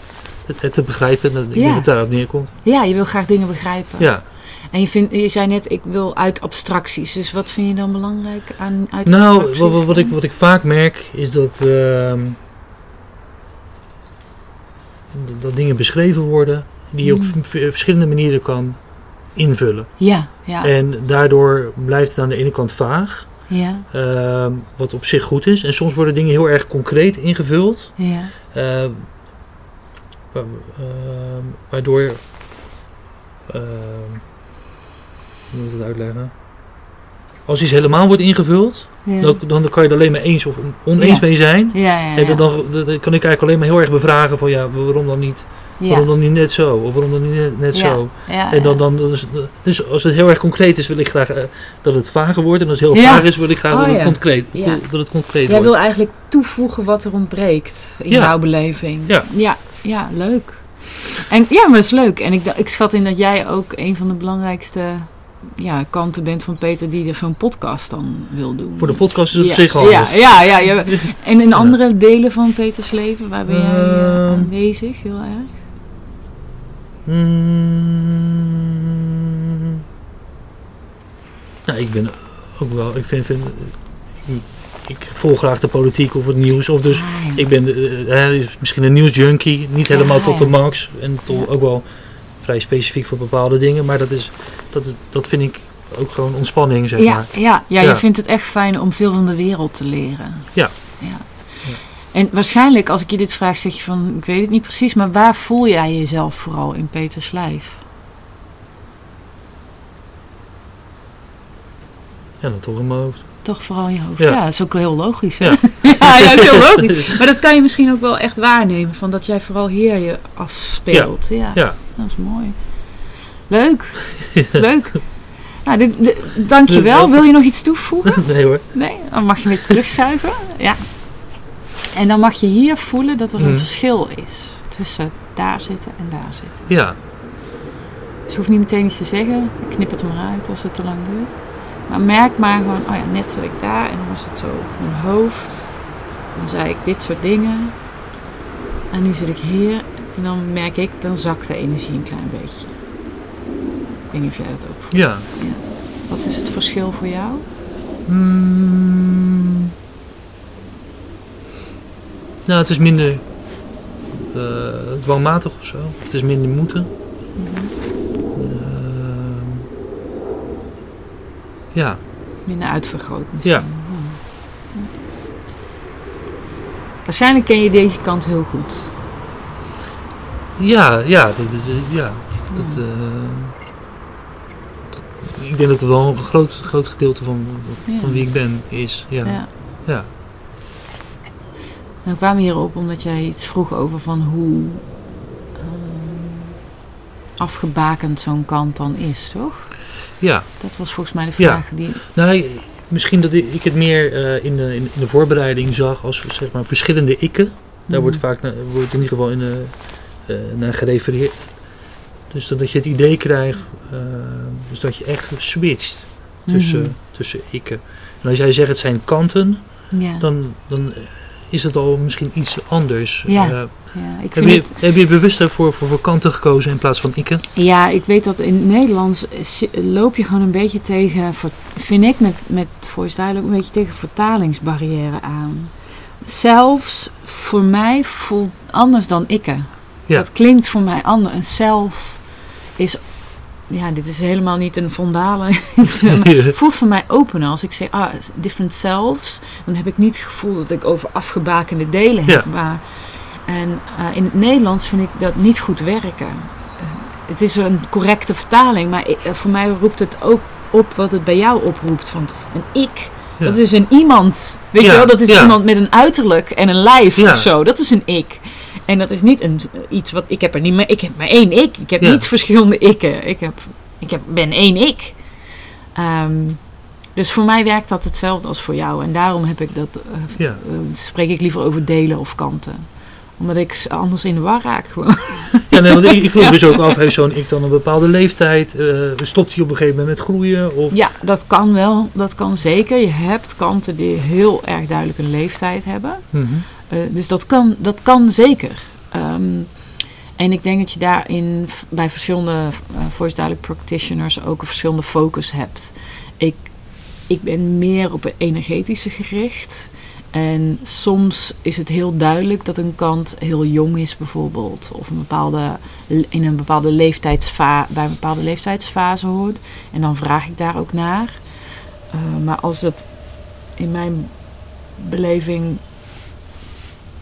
het, het te begrijpen. Dat, Ja. dat het daarop neerkomt. Ja, je wil graag dingen begrijpen. Ja. En je, vindt, je zei net, ik wil uit abstracties. Dus wat vind je dan belangrijk aan uit Nou, abstracties? wat, wat, wat ik, wat ik vaak merk is dat, ehm, dat- dingen beschreven worden die je op Mm. v- verschillende manieren kan invullen. Ja, ja, En daardoor blijft het aan de ene kant vaag, ja, ehm, wat op zich goed is. En soms worden dingen heel erg concreet ingevuld, ja. Wa- ehm, waardoor. ehm, hoe moet ik het uitleggen? Als iets helemaal wordt ingevuld, ja. dan, dan kan je er alleen maar eens of oneens Ja. mee zijn. ja. En dan, dan, dan kan ik eigenlijk alleen maar heel erg bevragen van ja, waarom dan niet, ja. waarom dan niet net zo? Of waarom dan niet net, net Ja. zo? Ja, En dan, dan dus, dus als het heel erg concreet is, wil ik graag eh, dat het vager wordt. En als het heel vaag is, wil ik graag Oh, dat, het concreet, Ja. dat het concreet Jij wordt. wil eigenlijk toevoegen wat er ontbreekt in jouw beleving. Ja. ja, ja, leuk. En ja, maar dat is leuk. En ik, ik schat in dat jij ook een van de belangrijkste ja, kanten bent van Peter die er zo'n podcast dan wil doen. Voor de podcast is het ja. op zich handig. Ja, ja, ja, ja. [LAUGHS] En in andere delen van Peters leven, waar ben jij eh, Ehm. aanwezig heel erg? Hmm. Nou, ik ben ook wel, ik vind, vind ik, ik volg graag de politiek of het nieuws. Of dus, Ah, ja. ik ben eh, misschien een nieuwsjunkie, niet helemaal tot de max. En tot ook wel vrij specifiek voor bepaalde dingen. Maar dat, is, dat, dat vind ik ook gewoon ontspanning, zeg Ja, maar. ja, ja, Ja. je vindt het echt fijn om veel van de wereld te leren. Ja. ja. En waarschijnlijk, als ik je dit vraag, zeg je van, ik weet het niet precies, maar waar voel jij jezelf vooral in Peters lijf? Ja, dan toch in mijn hoofd. Toch vooral in je hoofd. Ja. Ja, dat is ook heel logisch. Hè? Ja. [LAUGHS] Ja, ja, dat is heel logisch. [LAUGHS] Maar dat kan je misschien ook wel echt waarnemen, van dat jij vooral hier je afspeelt. Ja, Ja. dat is mooi. Leuk, [LAUGHS] leuk. Nou, dit, dit, dankjewel. Wil je nog iets toevoegen? nee hoor. Nee, dan mag je een beetje terugschuiven. Ja. En dan mag je hier voelen dat er een Mhm. verschil is tussen daar zitten en daar zitten. Ja, Dus je hoeft niet meteen iets te zeggen. Ik knip het er maar uit als het te lang duurt. Maar merk maar gewoon, oh ja, net zat ik daar en dan was het zo mijn hoofd. Dan zei ik dit soort dingen. En nu zit ik hier en dan merk ik, dan zakt de energie een klein beetje. Ik weet niet of jij dat ook voelt. ja. Wat is het verschil voor jou? Mm. Nou, het is minder eh, dwangmatig of zo. Het is minder moeten. Ehm, ja, Minder uitvergroot misschien. Ja. Ja. Waarschijnlijk ken je deze kant heel goed. ja, ja, dat is, eh, ja. Dat, eh, dat- ik denk dat er wel een groot, groot gedeelte van, Ja. van wie ik ben is. Ja, Ja. ja. Nou, kwamen hierop omdat jij iets vroeg over van hoe ehm, afgebakend zo'n kant dan is, toch? ja. Dat was volgens mij de Ja. vraag die... Nou, misschien dat ik het meer eh, in, de, in, de voorbereiding zag als zeg maar, verschillende ikken. Daar wordt Mhm. vaak wordt in ieder geval in, eh, eh, naar gerefereerd. Dus dat je het idee krijgt, dus dat je echt switcht tussen, Mhm. tussen ikken. En als jij zegt het zijn kanten, Ja. dan, dan is het al misschien iets anders. Ja, Eh, ja, ik heb, je, het... heb je bewust daarvoor voor, voor kanten gekozen in plaats van ikken? Ja, ik weet dat in het Nederlands loop je gewoon een beetje tegen, vind ik met, met voice dialogue, een beetje tegen vertalingsbarrière aan. Zelfs voor mij voelt anders dan ikke. Ja. Dat klinkt voor mij anders. Een zelf is, ja, dit is helemaal niet een vandalen. Het [LAUGHS] [LAUGHS] voelt voor mij opener. Als ik zeg, ah, different selves, dan heb ik niet het gevoel dat ik over afgebakende delen heb. Ja. Maar, en eh, in het Nederlands vind ik dat niet goed werken. Eh, het is een correcte vertaling, maar eh, voor mij roept het ook op wat het bij jou oproept. Van een ik, Ja. dat is een iemand. Weet Ja, je wel, dat is iemand met een uiterlijk en een lijf of zo. Dat is een ik. En dat is niet een, iets wat ik heb er niet meer. Ik heb maar één ik. Ik heb Ja. niet verschillende ikken. Ik, heb, ik heb, ben één ik. Ehm, dus voor mij werkt dat hetzelfde als voor jou. En daarom heb ik dat, eh, ja. eh, spreek ik liever over delen of kanten. Omdat ik anders in de war raak gewoon. [LAUGHS] Ja, nee, want ik, ik vroeg Ja. dus ook af, heeft zo'n ik dan een bepaalde leeftijd? eh, stopt hij op een gegeven moment met groeien? Of, Ja, dat kan wel. Dat kan zeker. Je hebt kanten die heel erg duidelijk een leeftijd hebben. Mhm. Eh, dus dat kan, dat kan zeker. Ehm, en ik denk dat je daarin bij verschillende eh, voice dialogue practitioners ook een verschillende focus hebt. Ik, ik ben meer op het energetische gericht. En soms is het heel duidelijk dat een kant heel jong is bijvoorbeeld. Of een bepaalde, in een bepaalde leeftijdsfa bij een bepaalde leeftijdsfase hoort. En dan vraag ik daar ook naar. Eh, maar als het in mijn beleving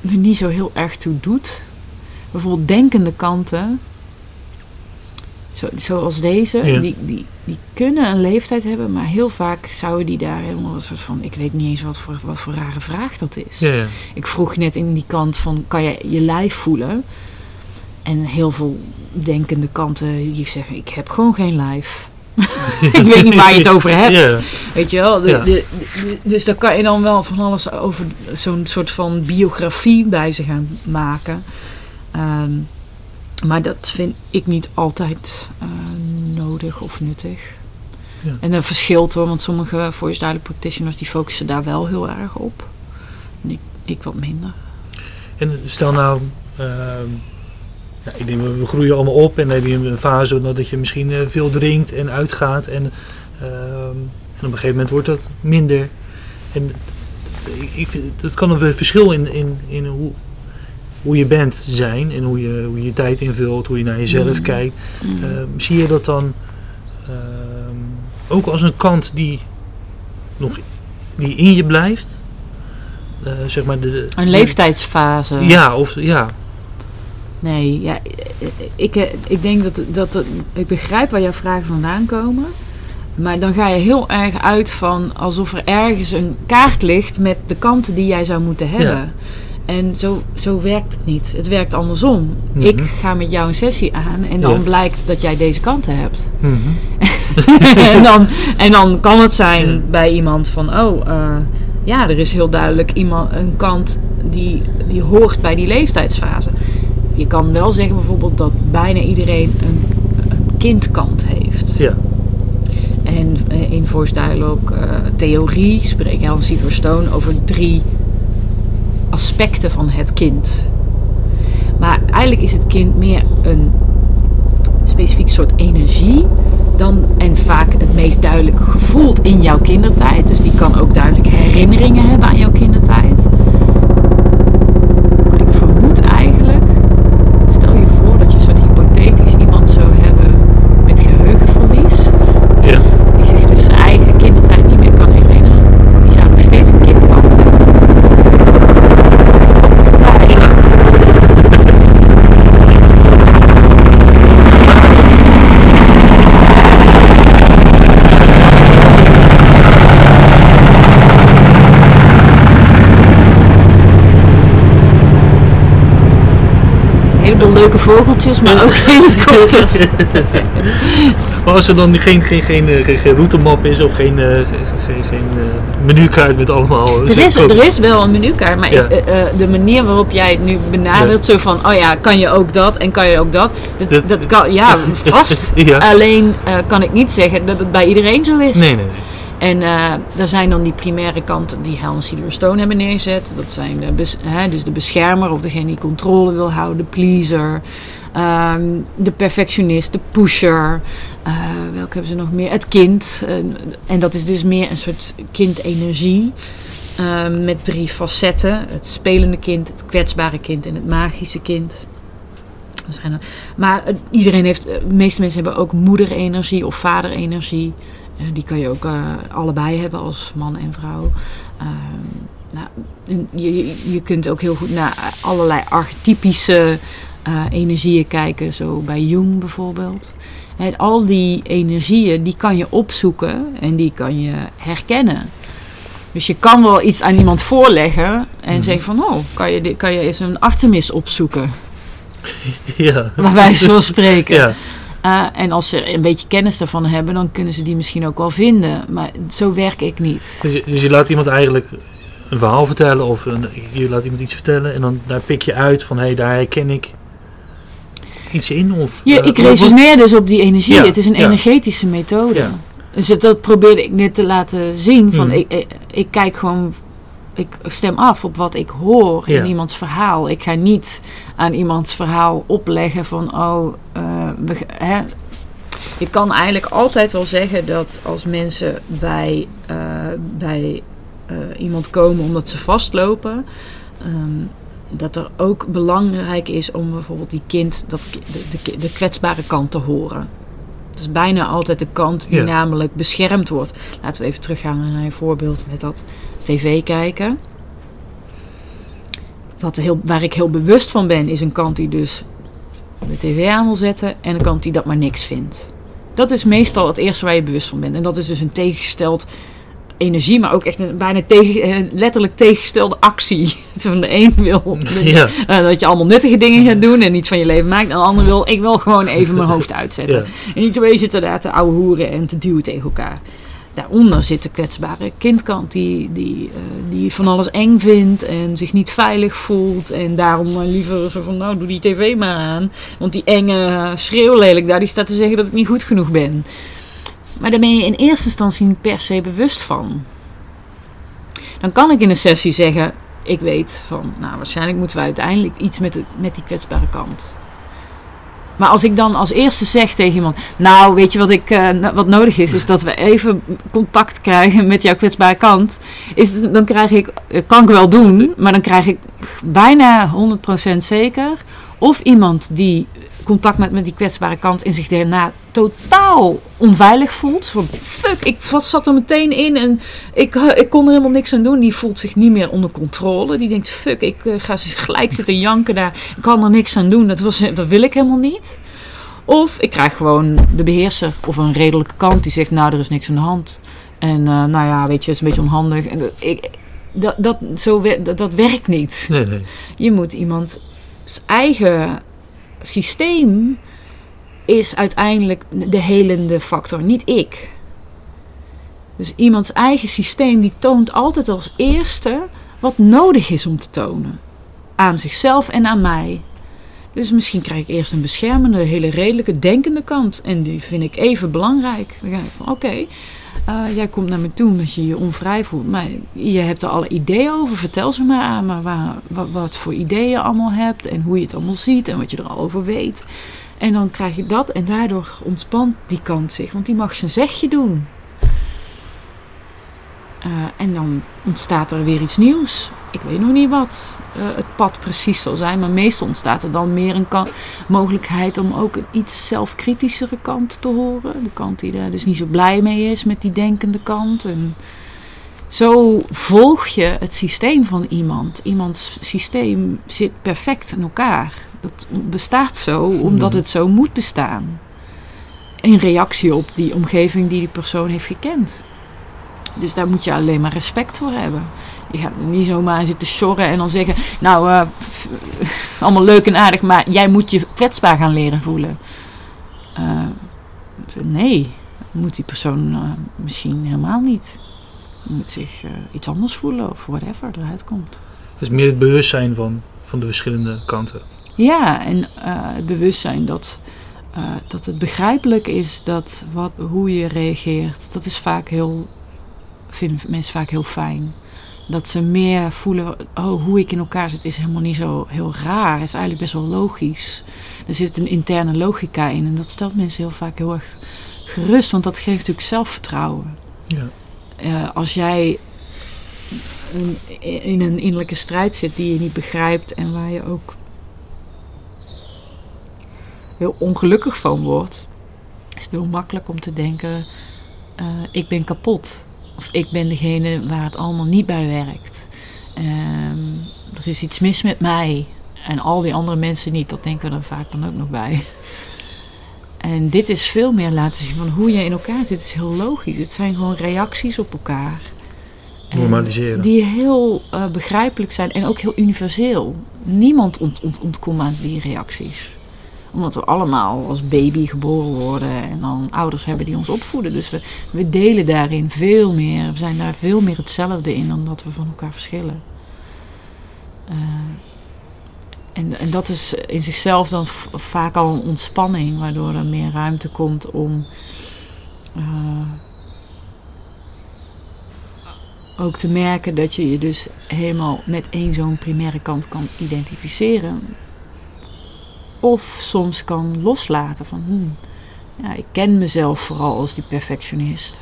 er niet zo heel erg toe doet. Bijvoorbeeld denkende kanten, zo, zoals deze, Ja. die, die, die kunnen een leeftijd hebben, maar heel vaak zouden die daar helemaal een soort van, ik weet niet eens wat voor, wat voor rare vraag dat is. Ja, ja. Ik vroeg net in die kant van, kan je je lijf voelen? En heel veel denkende kanten die zeggen, ik heb gewoon geen lijf. [LAUGHS] ik weet niet waar je het over hebt. Weet je wel? De, Ja. de- de- dus daar kan je dan wel van alles over zo'n soort van biografie bij ze gaan maken. Ehm, maar dat vind ik niet altijd eh, nodig of nuttig. Ja. En dat verschilt hoor, want sommige voice dialogue practitioners die focussen daar wel heel erg op. En ik, ik wat minder. En stel nou, ehm, nou, ik denk, we groeien allemaal op en dan heb je een fase dat je misschien eh, veel drinkt en uitgaat. En, ehm, en op een gegeven moment wordt dat minder. En ik, ik vind, het kan een verschil in, in, in hoe, hoe je bent zijn en hoe je hoe je, tijd invult, hoe je naar jezelf Mm. kijkt. Mm. Eh, zie je dat dan ehm, ook als een kant die nog die in je blijft? Eh, zeg maar de, de- een leeftijdsfase. Ja, of ja. Nee, ja, ik, eh, ik denk dat, dat, ik begrijp waar jouw vragen vandaan komen. Maar dan ga je heel erg uit van alsof er ergens een kaart ligt met de kanten die jij zou moeten hebben. En zo, zo werkt het niet. Het werkt andersom. Mhm. Ik ga met jou een sessie aan en dan Ja. blijkt dat jij deze kanten hebt. Mhm. [LAUGHS] en, dan, en dan kan het zijn Ja. bij iemand van, oh, eh, ja, er is heel duidelijk iemand, een kant die, die hoort bij die leeftijdsfase. Je kan wel zeggen bijvoorbeeld dat bijna iedereen een, een kindkant heeft. Ja. En eh, in Voice Dialogue eh, theorie spreekt Helen Silverstone over drie aspecten van het kind. Maar eigenlijk is het kind meer een specifiek soort energie dan en vaak het meest duidelijk gevoeld in jouw kindertijd. Dus die kan ook duidelijk herinneringen hebben aan jouw kindertijd. Maar ik vermoed eigenlijk, stel je voor dat je een soort hypothetisch iemand zou hebben met geheugenverlies Ja. die zich dus zijn eigen kindertijd niet meer kan herinneren, die zou nog steeds een kindkant hebben. Komt er voorbij. Een heleboel leuke vogeltjes, maar ook helikopters. [LAUGHS] Maar als er dan geen, geen, geen, eh, geen, geen routemap is of geen, eh, geen, geen, eh, menukaart met allemaal... Er is, er is wel een menukaart, maar Ja. ik- de manier waarop jij het nu benadert, zo van, oh ja, kan je ook dat en kan je ook dat? Dat, Dat- dat kan, ja, [LAUGHS] vast. Ja. Alleen kan ik niet zeggen dat het bij iedereen zo is. Nee, nee, nee. En eh, er zijn dan die primaire kanten die Helen Silverstone hebben neergezet. Dat zijn hè, dus de beschermer of degene die controle wil houden, de pleaser, ehm, de perfectionist, de pusher. eh, welke hebben ze nog meer? Het kind. En dat is dus meer een soort kindenergie. ehm, met drie facetten: het spelende kind, het kwetsbare kind en het magische kind. Maar eh, iedereen heeft, de meeste mensen hebben ook moederenergie of vaderenergie. Die kan je ook eh, allebei hebben als man en vrouw. Ehm, nou, je, je, kunt ook heel goed naar allerlei archetypische eh, energieën kijken. Zo bij Jung bijvoorbeeld. En al die energieën die kan je opzoeken en die kan je herkennen. Dus je kan wel iets aan iemand voorleggen en Mhm. zeggen van... oh, kan je, kan je eens een Artemis opzoeken? [LAUGHS] Ja. Bij wijze van spreken. Ja. Uh, en als ze een beetje kennis daarvan hebben, dan kunnen ze die misschien ook wel vinden. Maar zo werk ik niet. Dus, je- dus je laat iemand eigenlijk een verhaal vertellen of een, je laat iemand iets vertellen en dan daar pik je uit van hé, hey, daar herken ik iets in of... Je, eh, ik resoneer dus op die energie. Ja, het is een ja. energetische methode. Ja. Dus dat, dat probeerde ik net te laten zien. Van Hmm. ik, ik, ik kijk gewoon, ik stem af op wat ik hoor Ja. in iemands verhaal. Ik ga niet aan iemands verhaal opleggen van, oh, we, hè. Je kan eigenlijk altijd wel zeggen dat als mensen bij, eh, bij eh, iemand komen omdat ze vastlopen, ehm, dat er ook belangrijk is om bijvoorbeeld die kind, dat, de, de, de kwetsbare kant te horen. Dat is bijna altijd de kant die Ja. namelijk beschermd wordt. Laten we even teruggaan naar je voorbeeld met dat tv kijken. Wat heel, waar ik heel bewust van ben, is een kant die dus de tv aan wil zetten en een kant die dat maar niks vindt. Dat is meestal het eerste waar je bewust van bent. En dat is dus een tegengesteld energie, maar ook echt een bijna tegen, eh, letterlijk tegengestelde actie. [LAUGHS] Van de een wil Ja. eh, dat je allemaal nuttige dingen gaat doen en iets van je leven maakt. En de ander wil, ik wil gewoon even mijn hoofd [LAUGHS] uitzetten. Ja. En niet twee zitten daar te ouwe hoeren en te duwen tegen elkaar. Daaronder zit de kwetsbare kindkant die, die, eh, die van alles eng vindt en zich niet veilig voelt. En daarom liever zo van, nou doe die tv maar aan. Want die enge schreeuwlelijk daar, die staat te zeggen dat ik niet goed genoeg ben. Maar daar ben je in eerste instantie niet per se bewust van. Dan kan ik in een sessie zeggen, ik weet van, nou waarschijnlijk moeten we uiteindelijk iets met, de, met die kwetsbare kant. Maar als ik dan als eerste zeg tegen iemand, nou weet je wat, ik, eh, wat nodig is, is dat we even contact krijgen met jouw kwetsbare kant. Is, dan krijg ik, eh, kan ik wel doen, maar dan krijg ik bijna 100% zeker. Of iemand die contact met, met die kwetsbare kant en zich daarna totaal onveilig voelt. Van fuck, ik vast zat er meteen in en ik, eh, ik kon er helemaal niks aan doen. Die voelt zich niet meer onder controle. Die denkt, fuck, ik eh, ga [LAUGHS] gelijk zitten janken daar. Ik kan er niks aan doen. Dat, was, dat wil ik helemaal niet. Of ik krijg gewoon de beheerser of een redelijke kant die zegt, nou, er is niks aan de hand. En eh, nou ja, weet je, het is een beetje onhandig. En ik, dat, dat, zo, dat, dat werkt niet. Nee, nee. Je moet iemands eigen systeem is uiteindelijk de helende factor, niet ik. Dus iemands eigen systeem die toont altijd als eerste wat nodig is om te tonen. Aan zichzelf en aan mij. Dus misschien krijg ik eerst een beschermende, hele redelijke, denkende kant. En die vind ik even belangrijk. Dan ga ik van, oké, eh, jij komt naar me toe omdat je je onvrij voelt. Maar je hebt er alle ideeën over. Vertel ze maar aan me waar, wat, wat voor ideeën je allemaal hebt. En hoe je het allemaal ziet en wat je er al over weet. En dan krijg je dat en daardoor ontspant die kant zich. Want die mag zijn zegje doen. Eh, en dan ontstaat er weer iets nieuws. Ik weet nog niet wat eh, het pad precies zal zijn. Maar meestal ontstaat er dan meer een mogelijkheid om ook een iets zelfkritischere kant te horen. De kant die daar dus niet zo blij mee is met die denkende kant. En zo volg je het systeem van iemand. Iemands systeem zit perfect in elkaar. Dat bestaat zo omdat het zo moet bestaan. In reactie op die omgeving die die persoon heeft gekend. Dus daar moet je alleen maar respect voor hebben. Je gaat er niet zomaar zitten sjorren en dan zeggen... Nou, eh, [LAUGHS] allemaal leuk en aardig, maar jij moet je kwetsbaar gaan leren voelen. Eh, nee, moet die persoon eh, misschien helemaal niet. Moet zich iets anders voelen of whatever eruit komt. Het is meer het bewustzijn van, van de verschillende kanten. Ja, en het bewustzijn dat, dat het begrijpelijk is dat wat, hoe je reageert, dat is vaak heel, vinden mensen vaak heel fijn. Dat ze meer voelen, oh, hoe ik in elkaar zit is helemaal niet zo heel raar. Het is eigenlijk best wel logisch. Er zit een interne logica in en dat stelt mensen heel vaak heel erg gerust, want dat geeft natuurlijk zelfvertrouwen. Ja. Eh, als jij in een innerlijke strijd zit die je niet begrijpt en waar je ook heel ongelukkig van wordt, is het heel makkelijk om te denken: eh, ik ben kapot. Of ik ben degene waar het allemaal niet bij werkt. Ehm, er is iets mis met mij. En al die andere mensen niet. Dat denken we er vaak dan ook nog bij. En dit is veel meer laten zien van hoe je in elkaar zit. Het is heel logisch. Het zijn gewoon reacties op elkaar. En Normaliseren. Die heel eh, begrijpelijk zijn en ook heel universeel. Niemand ont, ont, ontkomt aan die reacties. Omdat we allemaal als baby geboren worden en dan ouders hebben die ons opvoeden. Dus we, we delen daarin veel meer. We zijn daar veel meer hetzelfde in dan dat we van elkaar verschillen. Eh, en, en dat is in zichzelf dan vaak al een ontspanning, waardoor er meer ruimte komt om eh, ook te merken dat je je dus helemaal met één zo'n primaire kant kan identificeren. Of soms kan loslaten van, hmm, ja, ik ken mezelf vooral als die perfectionist.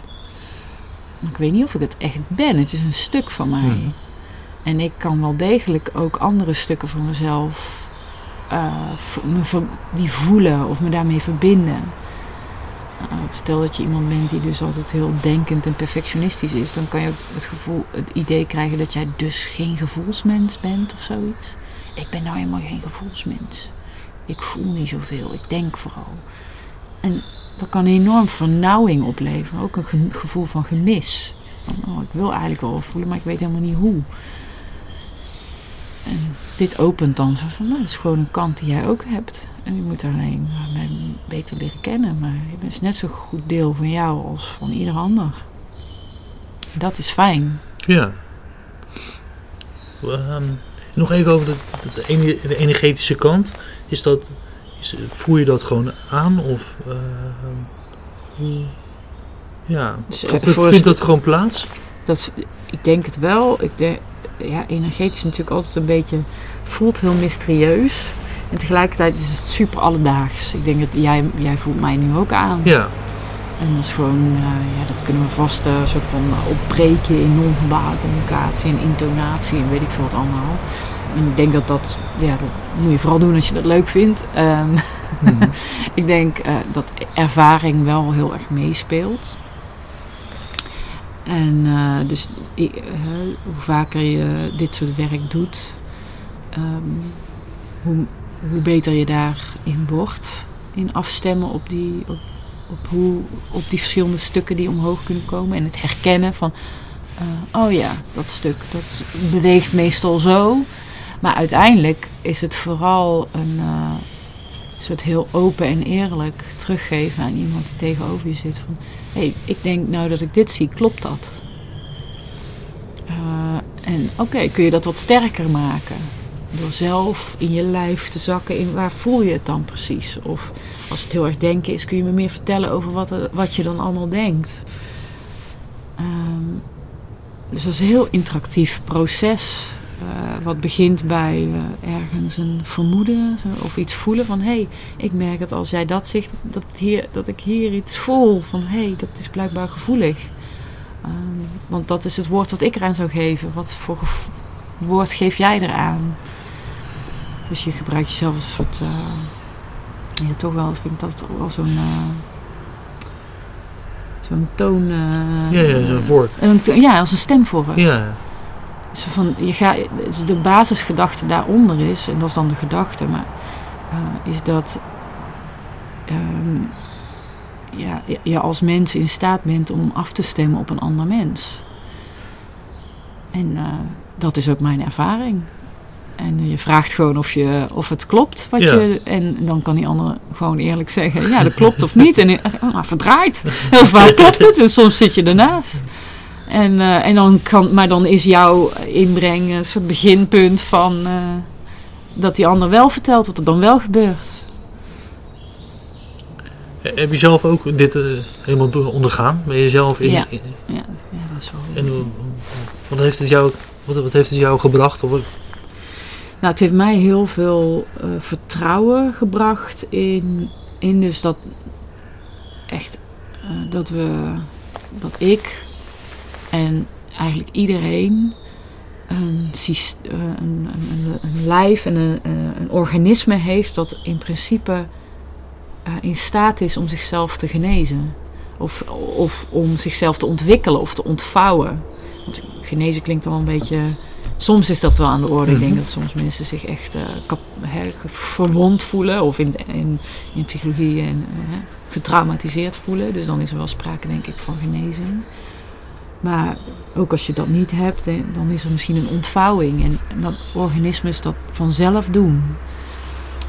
Maar ik weet niet of ik het echt ben. Het is een stuk van mij. Hmm. En ik kan wel degelijk ook andere stukken van mezelf eh, me die voelen of me daarmee verbinden. Uh, stel dat je iemand bent die dus altijd heel denkend en perfectionistisch is, dan kan je ook het, gevoel, het idee krijgen dat jij dus geen gevoelsmens bent of zoiets. Ik ben nou helemaal geen gevoelsmens. Ik voel niet zoveel, ik denk vooral. En dat kan enorm vernauwing opleveren, ook een ge- gevoel van gemis. Oh, ik wil eigenlijk wel voelen, maar ik weet helemaal niet hoe. En dit opent dan zo van, nou, dat is gewoon een kant die jij ook hebt. En je moet alleen mij beter leren kennen. Maar je bent net zo goed deel van jou als van ieder ander. Dat is fijn. Ja. Ehm, nog even over de, de, de energetische kant. Is dat, is, voel je dat gewoon aan? Of hoe- ja, Dus, eh, vindt dat gewoon plaats? Dat is, ik denk het wel. Ik denk, ja, energetisch natuurlijk altijd een beetje... Voelt heel mysterieus. En tegelijkertijd is het super alledaags. Ik denk dat jij, jij voelt mij nu ook aan. Ja. En dat is gewoon, eh, ja, dat kunnen we vast een soort van opbreken in non-verbale communicatie en intonatie en weet ik veel wat allemaal. En ik denk dat dat, ja, dat moet je vooral doen als je dat leuk vindt. Ehm, Mhm. [LAUGHS] ik denk eh, dat ervaring wel heel erg meespeelt. En eh, dus eh, hoe vaker je dit soort werk doet, ehm, hoe, hoe beter je daarin wordt. In afstemmen op die, op, op, hoe, op die verschillende stukken die omhoog kunnen komen. En het herkennen van, oh ja, dat stuk dat beweegt meestal zo. Maar uiteindelijk is het vooral een eh, soort heel open en eerlijk teruggeven aan iemand die tegenover je zit. Van, hey, ik denk nou dat ik dit zie, klopt dat? Eh, en oké, kun je dat wat sterker maken? Door zelf in je lijf te zakken in waar voel je het dan precies? Of als het heel erg denken is, kun je me meer vertellen over wat, er- wat je dan allemaal denkt? Ehm, dus dat is een heel interactief proces. Eh, wat begint bij eh, ergens een vermoeden of iets voelen van hé, hey, ik merk dat als jij dat zegt, dat, hier, dat ik hier iets voel van hé, hey, dat is blijkbaar gevoelig. Ehm, want dat is het woord dat ik eraan zou geven. Wat voor woord geef jij eraan? Dus je gebruikt jezelf als een soort. eh, ja, toch wel, vind ik dat wel zo'n. zo'n toon. Ja, ja, ja, als een stemvorm. Ja. Dus van, je dus de basisgedachte daaronder is, en dat is dan de gedachte, maar eh, is dat ehm, ja, je- als mens in staat bent om af te stemmen op een ander mens. En eh, dat is ook mijn ervaring. En je vraagt gewoon of, je, of het klopt. Wat Ja. je, en dan kan die ander gewoon eerlijk zeggen: ja, dat klopt of niet. En uh, maar verdraaid. Heel vaak klopt het en soms zit je ernaast. En, eh, en dan kan, maar dan is jouw inbreng een soort beginpunt van eh, dat die ander wel vertelt wat er dan wel gebeurt. Heb je zelf ook dit eh, helemaal door- ondergaan? Ben je zelf in... Ja. in- Ja, ja dat is wel. en wat heeft het jou, wat, wat heeft het jou gebracht? Of, Nou, het heeft mij heel veel vertrouwen gebracht in, in dus dat echt dat we dat ik en eigenlijk iedereen een, eh, een, een, een, een lijf en een, eh, een organisme heeft dat in principe eh, in staat is om zichzelf te genezen. Of, of om zichzelf te ontwikkelen of te ontvouwen. Want genezen klinkt al een beetje Soms is dat wel aan de orde. Ik denk Mhm. dat soms mensen zich echt kap- verwond voelen of in, in, in psychologie en, getraumatiseerd voelen. Dus dan is er wel sprake, denk ik, van genezing. Maar ook als je dat niet hebt, dan is er misschien een ontvouwing. En, dat organismes dat vanzelf doen.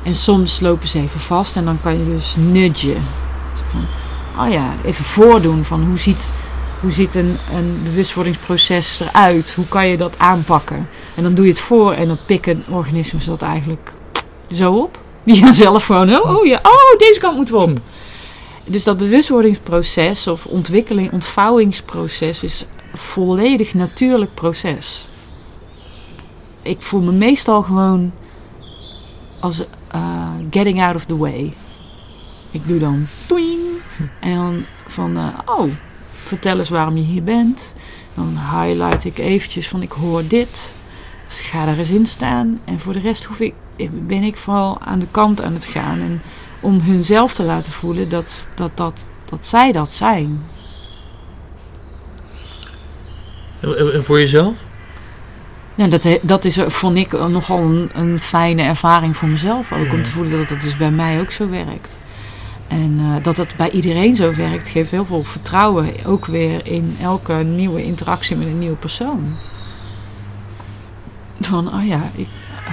En soms lopen ze even vast en dan kan je dus nudgen. Van, oh ja, even voordoen van hoe ziet hoe ziet een, een bewustwordingsproces eruit? Hoe kan je dat aanpakken? En dan doe je het voor en dan pikken organismen dat eigenlijk zo op. Die gaan zelf gewoon, oh, oh ja, oh, deze kant moeten we op. Dus dat bewustwordingsproces of ontwikkeling, ontvouwingsproces is een volledig natuurlijk proces. Ik voel me meestal gewoon als eh, getting out of the way. Ik doe dan toing. En dan van, eh, oh, vertel eens waarom je hier bent. Dan highlight ik eventjes van ik hoor dit. Dus ik ga daar eens in staan. En voor de rest hoef ik, ben ik vooral aan de kant aan het gaan. En om hunzelf te laten voelen dat, dat, dat, dat zij dat zijn. en, voor jezelf? Ja, dat, dat is, vond ik eh, nogal een, een fijne ervaring voor mezelf. Ook om te voelen dat het dus bij mij ook zo werkt. En eh, dat het bij iedereen zo werkt, geeft heel veel vertrouwen. Ook weer in elke nieuwe interactie met een nieuwe persoon. Van, oh ja, ik, eh,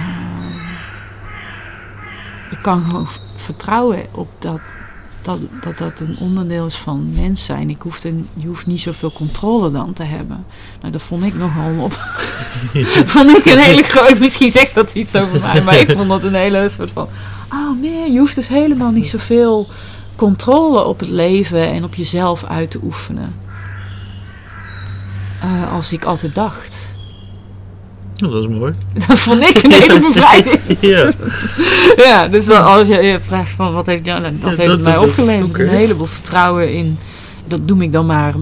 ik kan gewoon vertrouwen op dat dat, dat dat een onderdeel is van mens zijn. Ik hoef er, je hoeft niet zoveel controle dan te hebben. Nou, dat vond ik nogal op. [LAUGHS] vond ik een hele grote. Misschien zegt dat iets over mij, maar ik vond dat een hele soort van. Oh nee, je hoeft dus helemaal niet zoveel controle op het leven en op jezelf uit te oefenen. Eh, als ik altijd dacht. Oh, dat is mooi. [LAUGHS] Dat vond ik een hele bevrijding. [LAUGHS] ja. ja, dus als je je vraagt van wat heeft, ja, dat Ja, heeft dat- het mij opgeleverd. Een heleboel vertrouwen in, dat noem ik dan maar,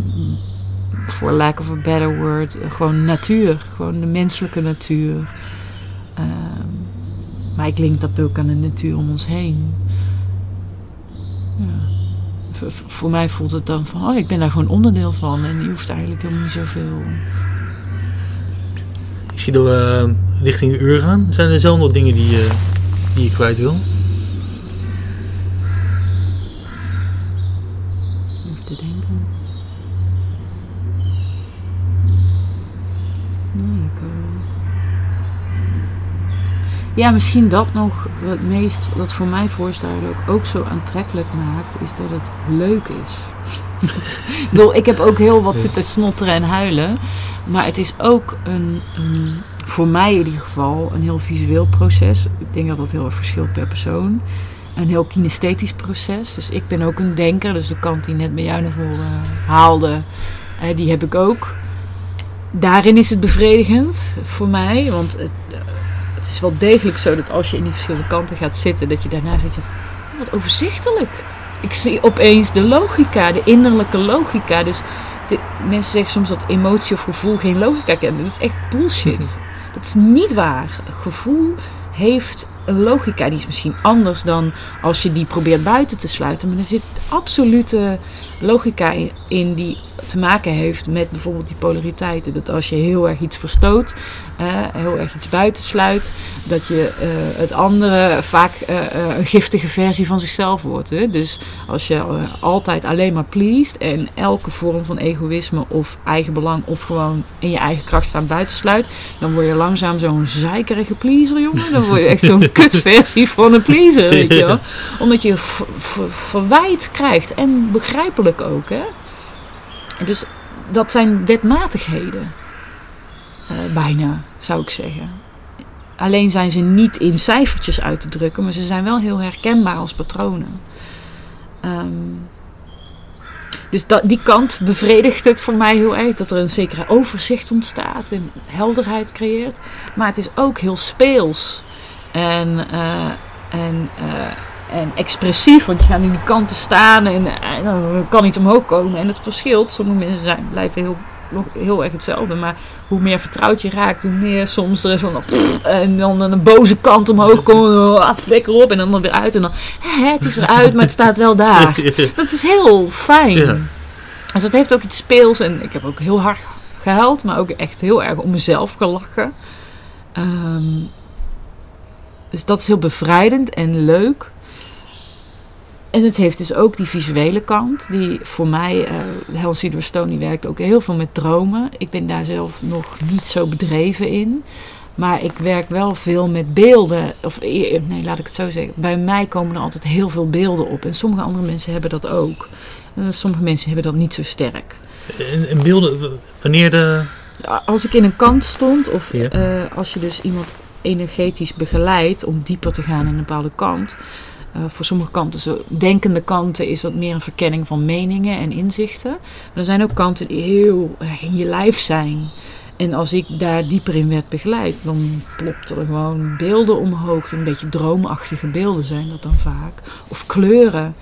for lack of a better word, gewoon natuur. Gewoon de menselijke natuur. Ehm, maar ik link dat ook aan de natuur om ons heen. Ja. V- voor mij voelt het dan van, oh, ik ben daar gewoon onderdeel van. En je hoeft eigenlijk helemaal niet zoveel... Ik zie dat we eh, richting een uur gaan. Zijn er zelf nog dingen die, je die je kwijt wil? Even te denken. Nee, ik, eh, Ja, misschien dat nog het meest, wat voor mij voorstellen ook, ook zo aantrekkelijk maakt, is dat het leuk is. Ik bedoel, ik heb ook heel wat zitten snotteren en huilen, maar het is ook een, een, voor mij in ieder geval, een heel visueel proces. Ik denk dat dat heel erg verschilt per persoon. Een heel kinesthetisch proces. Dus ik ben ook een denker, dus de kant die net bij jou naar voren haalde, eh, die heb ik ook. Daarin is het bevredigend voor mij, want het, eh, het is wel degelijk zo dat als je in die verschillende kanten gaat zitten, dat je daarna "Oh, wat overzichtelijk. Ik zie opeens de logica, de innerlijke logica. Dus de, mensen zeggen soms dat emotie of gevoel geen logica kennen. Dat is echt bullshit. Dat is niet waar. Gevoel heeft een logica. Die is misschien anders dan als je die probeert buiten te sluiten. Maar er zit absolute logica in, in die te maken heeft met bijvoorbeeld die polariteiten. Dat als je heel erg iets verstoot, eh, heel erg iets buitensluit, dat je eh, het andere vaak eh, eh, een giftige versie van zichzelf wordt. Hè? Dus als je altijd alleen maar pleased en elke vorm van egoïsme of eigenbelang of gewoon in je eigen kracht staan buitensluit, dan word je langzaam zo'n zeikerige pleaser, jongen. Dan word je echt zo'n [LAUGHS] kutversie van een pleaser, weet je wel. Omdat je ver- ver- verwijt krijgt en begrijpelijk ook, hè. Dus dat zijn wetmatigheden. Eh, bijna, zou ik zeggen. Alleen zijn ze niet in cijfertjes uit te drukken, maar ze zijn wel heel herkenbaar als patronen. Ehm, dus die kant bevredigt het voor mij heel erg. Dat er een zekere overzicht ontstaat en helderheid creëert. Maar het is ook heel speels. En, eh, en, eh, en expressief. Want je gaat in die kanten staan en, en dan kan niet omhoog komen. En het verschilt. Sommige mensen zijn, blijven heel, nog heel erg hetzelfde. Maar hoe meer vertrouwd je raakt, hoe meer soms er zo'n... En dan een boze kant omhoog komen. Ah, lekker op. En dan er weer uit. En dan... Hè, het is eruit, maar het staat wel daar. [LAUGHS] Dat is heel fijn. Ja. Dus dat heeft ook iets speels. En ik heb ook heel hard gehuild, maar ook echt heel erg om mezelf gelachen. Ehm, dus dat is heel bevrijdend en leuk. En het heeft dus ook die visuele kant, die voor mij, eh Helen Cedar Stone, die werkt ook heel veel met dromen. Ik ben daar zelf nog niet zo bedreven in. Maar ik werk wel veel met beelden. Of eh, nee, laat ik het zo zeggen. Bij mij komen er altijd heel veel beelden op. En sommige andere mensen hebben dat ook. Eh, sommige mensen hebben dat niet zo sterk. En, en beelden, wanneer de... Als ik in een kant stond, of Ja. eh, als je dus iemand energetisch begeleidt om dieper te gaan in een bepaalde kant. Eh, voor sommige kanten, zo denkende kanten, is dat meer een verkenning van meningen en inzichten. Maar er zijn ook kanten die heel erg in je lijf zijn. En als ik daar dieper in werd begeleid, dan plopten er gewoon beelden omhoog. Een beetje droomachtige beelden zijn dat dan vaak. Of kleuren.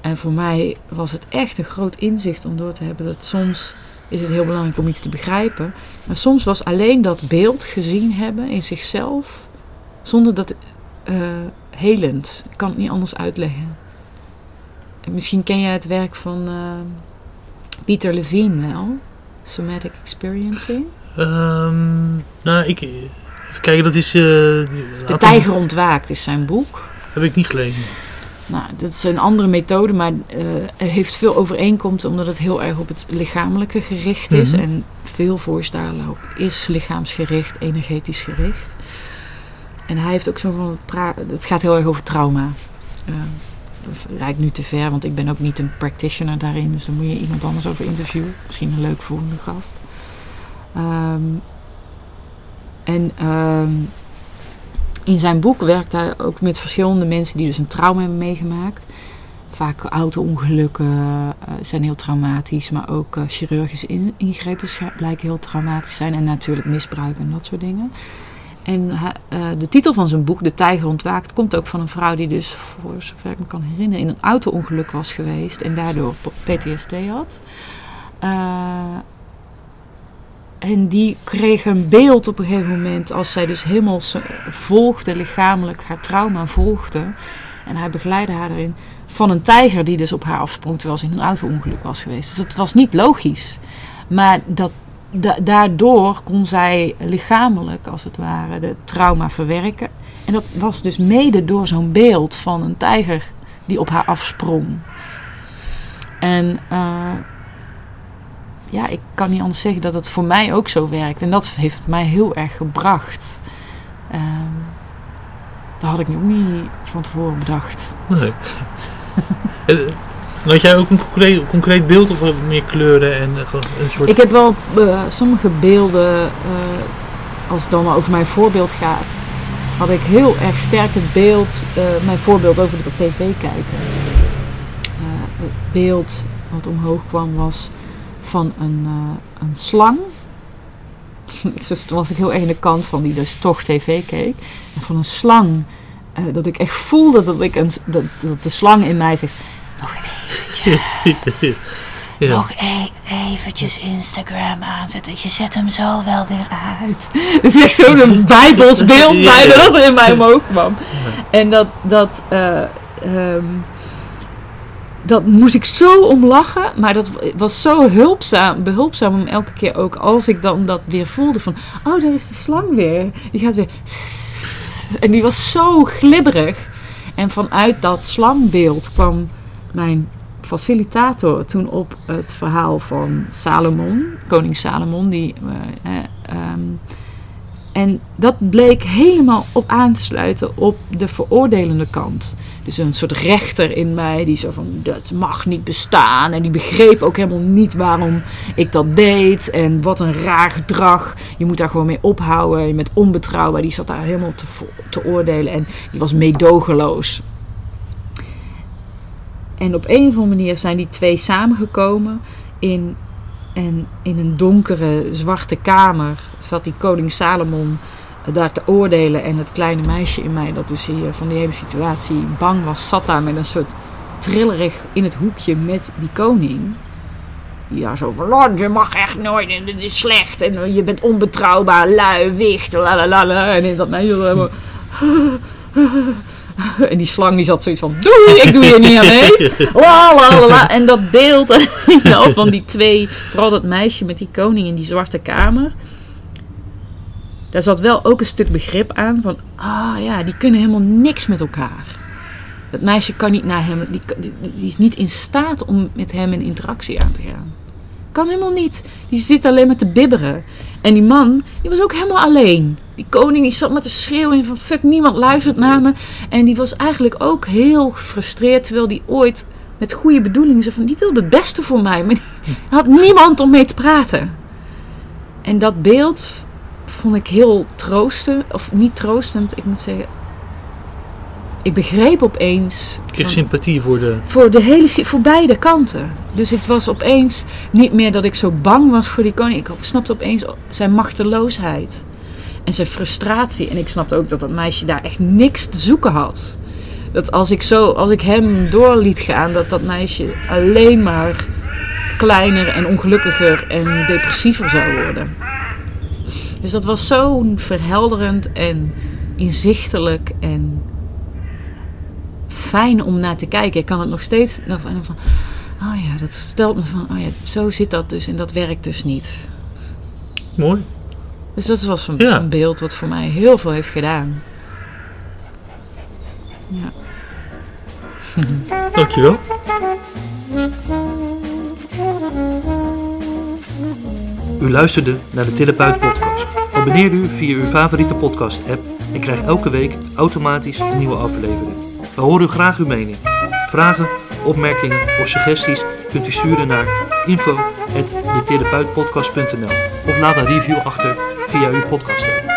En voor mij was het echt een groot inzicht om door te hebben dat soms is het heel belangrijk om iets te begrijpen. Maar soms was alleen dat beeld gezien hebben in zichzelf, zonder dat eh, helend. Ik kan het niet anders uitleggen. En misschien ken jij het werk van eh, Pieter Levine wel, Somatic Experiencing. Ehm, nou, ik... Even kijken, dat is... eh, De Tijger ontwaakt is zijn boek. Heb ik niet gelezen. Nou, dat is een andere methode, maar er heeft veel overeenkomsten omdat het heel erg op het lichamelijke gericht is. Mhm. En veel voorstellen is lichaamsgericht, energetisch gericht. En hij heeft ook zo van, het, het gaat heel erg over trauma. Rijdt nu te ver, want ik ben ook niet een practitioner daarin, dus daar moet je iemand anders over interviewen. Misschien een leuk volgende gast. Ehm, en ehm, in zijn boek werkt hij ook met verschillende mensen die dus een trauma hebben meegemaakt. Vaak auto-ongelukken eh, zijn heel traumatisch, maar ook eh, chirurgische in- ingrepen blijken heel traumatisch zijn. En natuurlijk misbruik en dat soort dingen. En eh, de titel van zijn boek, De Tijger Ontwaakt, komt ook van een vrouw die dus, voor zover ik me kan herinneren, in een auto-ongeluk was geweest en daardoor PTSD had. Eh, en die kreeg een beeld op een gegeven moment, als zij dus helemaal volgde, lichamelijk haar trauma volgde. En hij begeleidde haar erin van een tijger die dus op haar afsprong terwijl ze in een auto-ongeluk was geweest. Dus het was niet logisch. Maar dat, da- daardoor kon zij lichamelijk, als het ware, de trauma verwerken. En dat was dus mede door zo'n beeld van een tijger die op haar afsprong. En eh, ja, ik kan niet anders zeggen dat het voor mij ook zo werkt. En dat heeft mij heel erg gebracht. Ehm dat had ik ook niet van tevoren bedacht. [LAUGHS] Nee. Eh, Had jij ook een concreet, beeld of meer kleuren en eh, een soort... Ik heb wel eh, sommige beelden, eh, als het dan over mijn voorbeeld gaat, had ik heel erg sterk het beeld, mijn voorbeeld over de tv kijken. Het beeld wat omhoog kwam was van een, een slang. [LAUGHS] dus toen was ik heel erg aan de kant van die dus toch tv keek. En van een slang, dat ik echt voelde dat, ik een, dat, de slang in mij zegt, nog een eventje. [LAUGHS] ja. Nog e eventjes Instagram aanzetten. Je zet hem zo wel weer uit. [LAUGHS] Het is echt zo'n [LAUGHS] bijbels beeld Ja, bijna ja. dat er in mij omhoog kwam. En dat, dat, eh, ehm, dat moest ik zo om lachen. Maar dat was zo hulpzaam, behulpzaam om elke keer ook als ik dan dat weer voelde van... Oh, daar is de slang weer. Die gaat weer... En die was zo glibberig. En vanuit dat slangbeeld kwam mijn facilitator toen op het verhaal van Salomon, koning Salomon. Die, eh, eh, ehm, en dat bleek helemaal op aan te sluiten op de veroordelende kant. Dus een soort rechter in mij die zo van dat mag niet bestaan. En die begreep ook helemaal niet waarom ik dat deed. En wat een raar gedrag. Je moet daar gewoon mee ophouden. Je bent onbetrouwbaar. Die zat daar helemaal te, te oordelen. En die was meedogenloos. En op een of andere manier zijn die twee samengekomen in, en in een donkere, zwarte kamer. Zat die koning Salomon eh, daar te oordelen. En het kleine meisje in mij, dat dus hier van die hele situatie bang was, zat daar met een soort trillerig in het hoekje met die koning. Daar zo van, "Lord, je mag echt nooit, en dit is slecht. En eh, je bent onbetrouwbaar, lui, wicht, lalalala. En dat meisje helemaal... [LAUGHS] [LAUGHS] En die slang die zat zoiets van, doei, ik doe hier niet aan mee. [LAUGHS] La, la, la, la. En dat beeld [LAUGHS] nou, van die twee, vooral dat meisje met die koning in die zwarte kamer. Daar zat wel ook een stuk begrip aan van, ah ja, die kunnen helemaal niks met elkaar. Dat meisje kan niet naar hem, die, die, die is niet in staat om met hem in interactie aan te gaan. Kan helemaal niet. Die zit alleen maar te bibberen. En die man, die was ook helemaal alleen. Die koning die zat met te schreeuwen van fuck, niemand luistert naar me. En die was eigenlijk ook heel gefrustreerd, terwijl die ooit met goede bedoelingen zei van die wilde het beste voor mij. Maar die had niemand om mee te praten. En dat beeld vond ik heel troostend, of niet troostend, ik moet zeggen. Ik begreep opeens Ik kreeg van- sympathie voor de... voor, de hele, voor beide kanten. Dus het was opeens niet meer dat ik zo bang was voor die koning. Ik snapte opeens zijn machteloosheid. En zijn frustratie. En ik snapte ook dat dat meisje daar echt niks te zoeken had. Dat als ik, zo, als ik hem door liet gaan, dat dat meisje alleen maar kleiner en ongelukkiger en depressiever zou worden. Dus dat was zo verhelderend en inzichtelijk en fijn om naar te kijken. Ik kan het nog steeds nog van, van, oh ja, dat stelt me van, oh ja, zo zit dat dus en dat werkt dus niet. Mooi. Dus dat was een, Ja. een beeld wat voor mij heel veel heeft gedaan. Ja. [LAUGHS] Dankjewel. U luisterde naar de Therapeut podcast. Abonneer u via uw favoriete podcast app en krijg elke week automatisch een nieuwe aflevering. We horen graag uw mening. Vragen, opmerkingen of suggesties kunt u sturen naar info.detherapeutpodcast.nl of laat een review achter via uw podcast.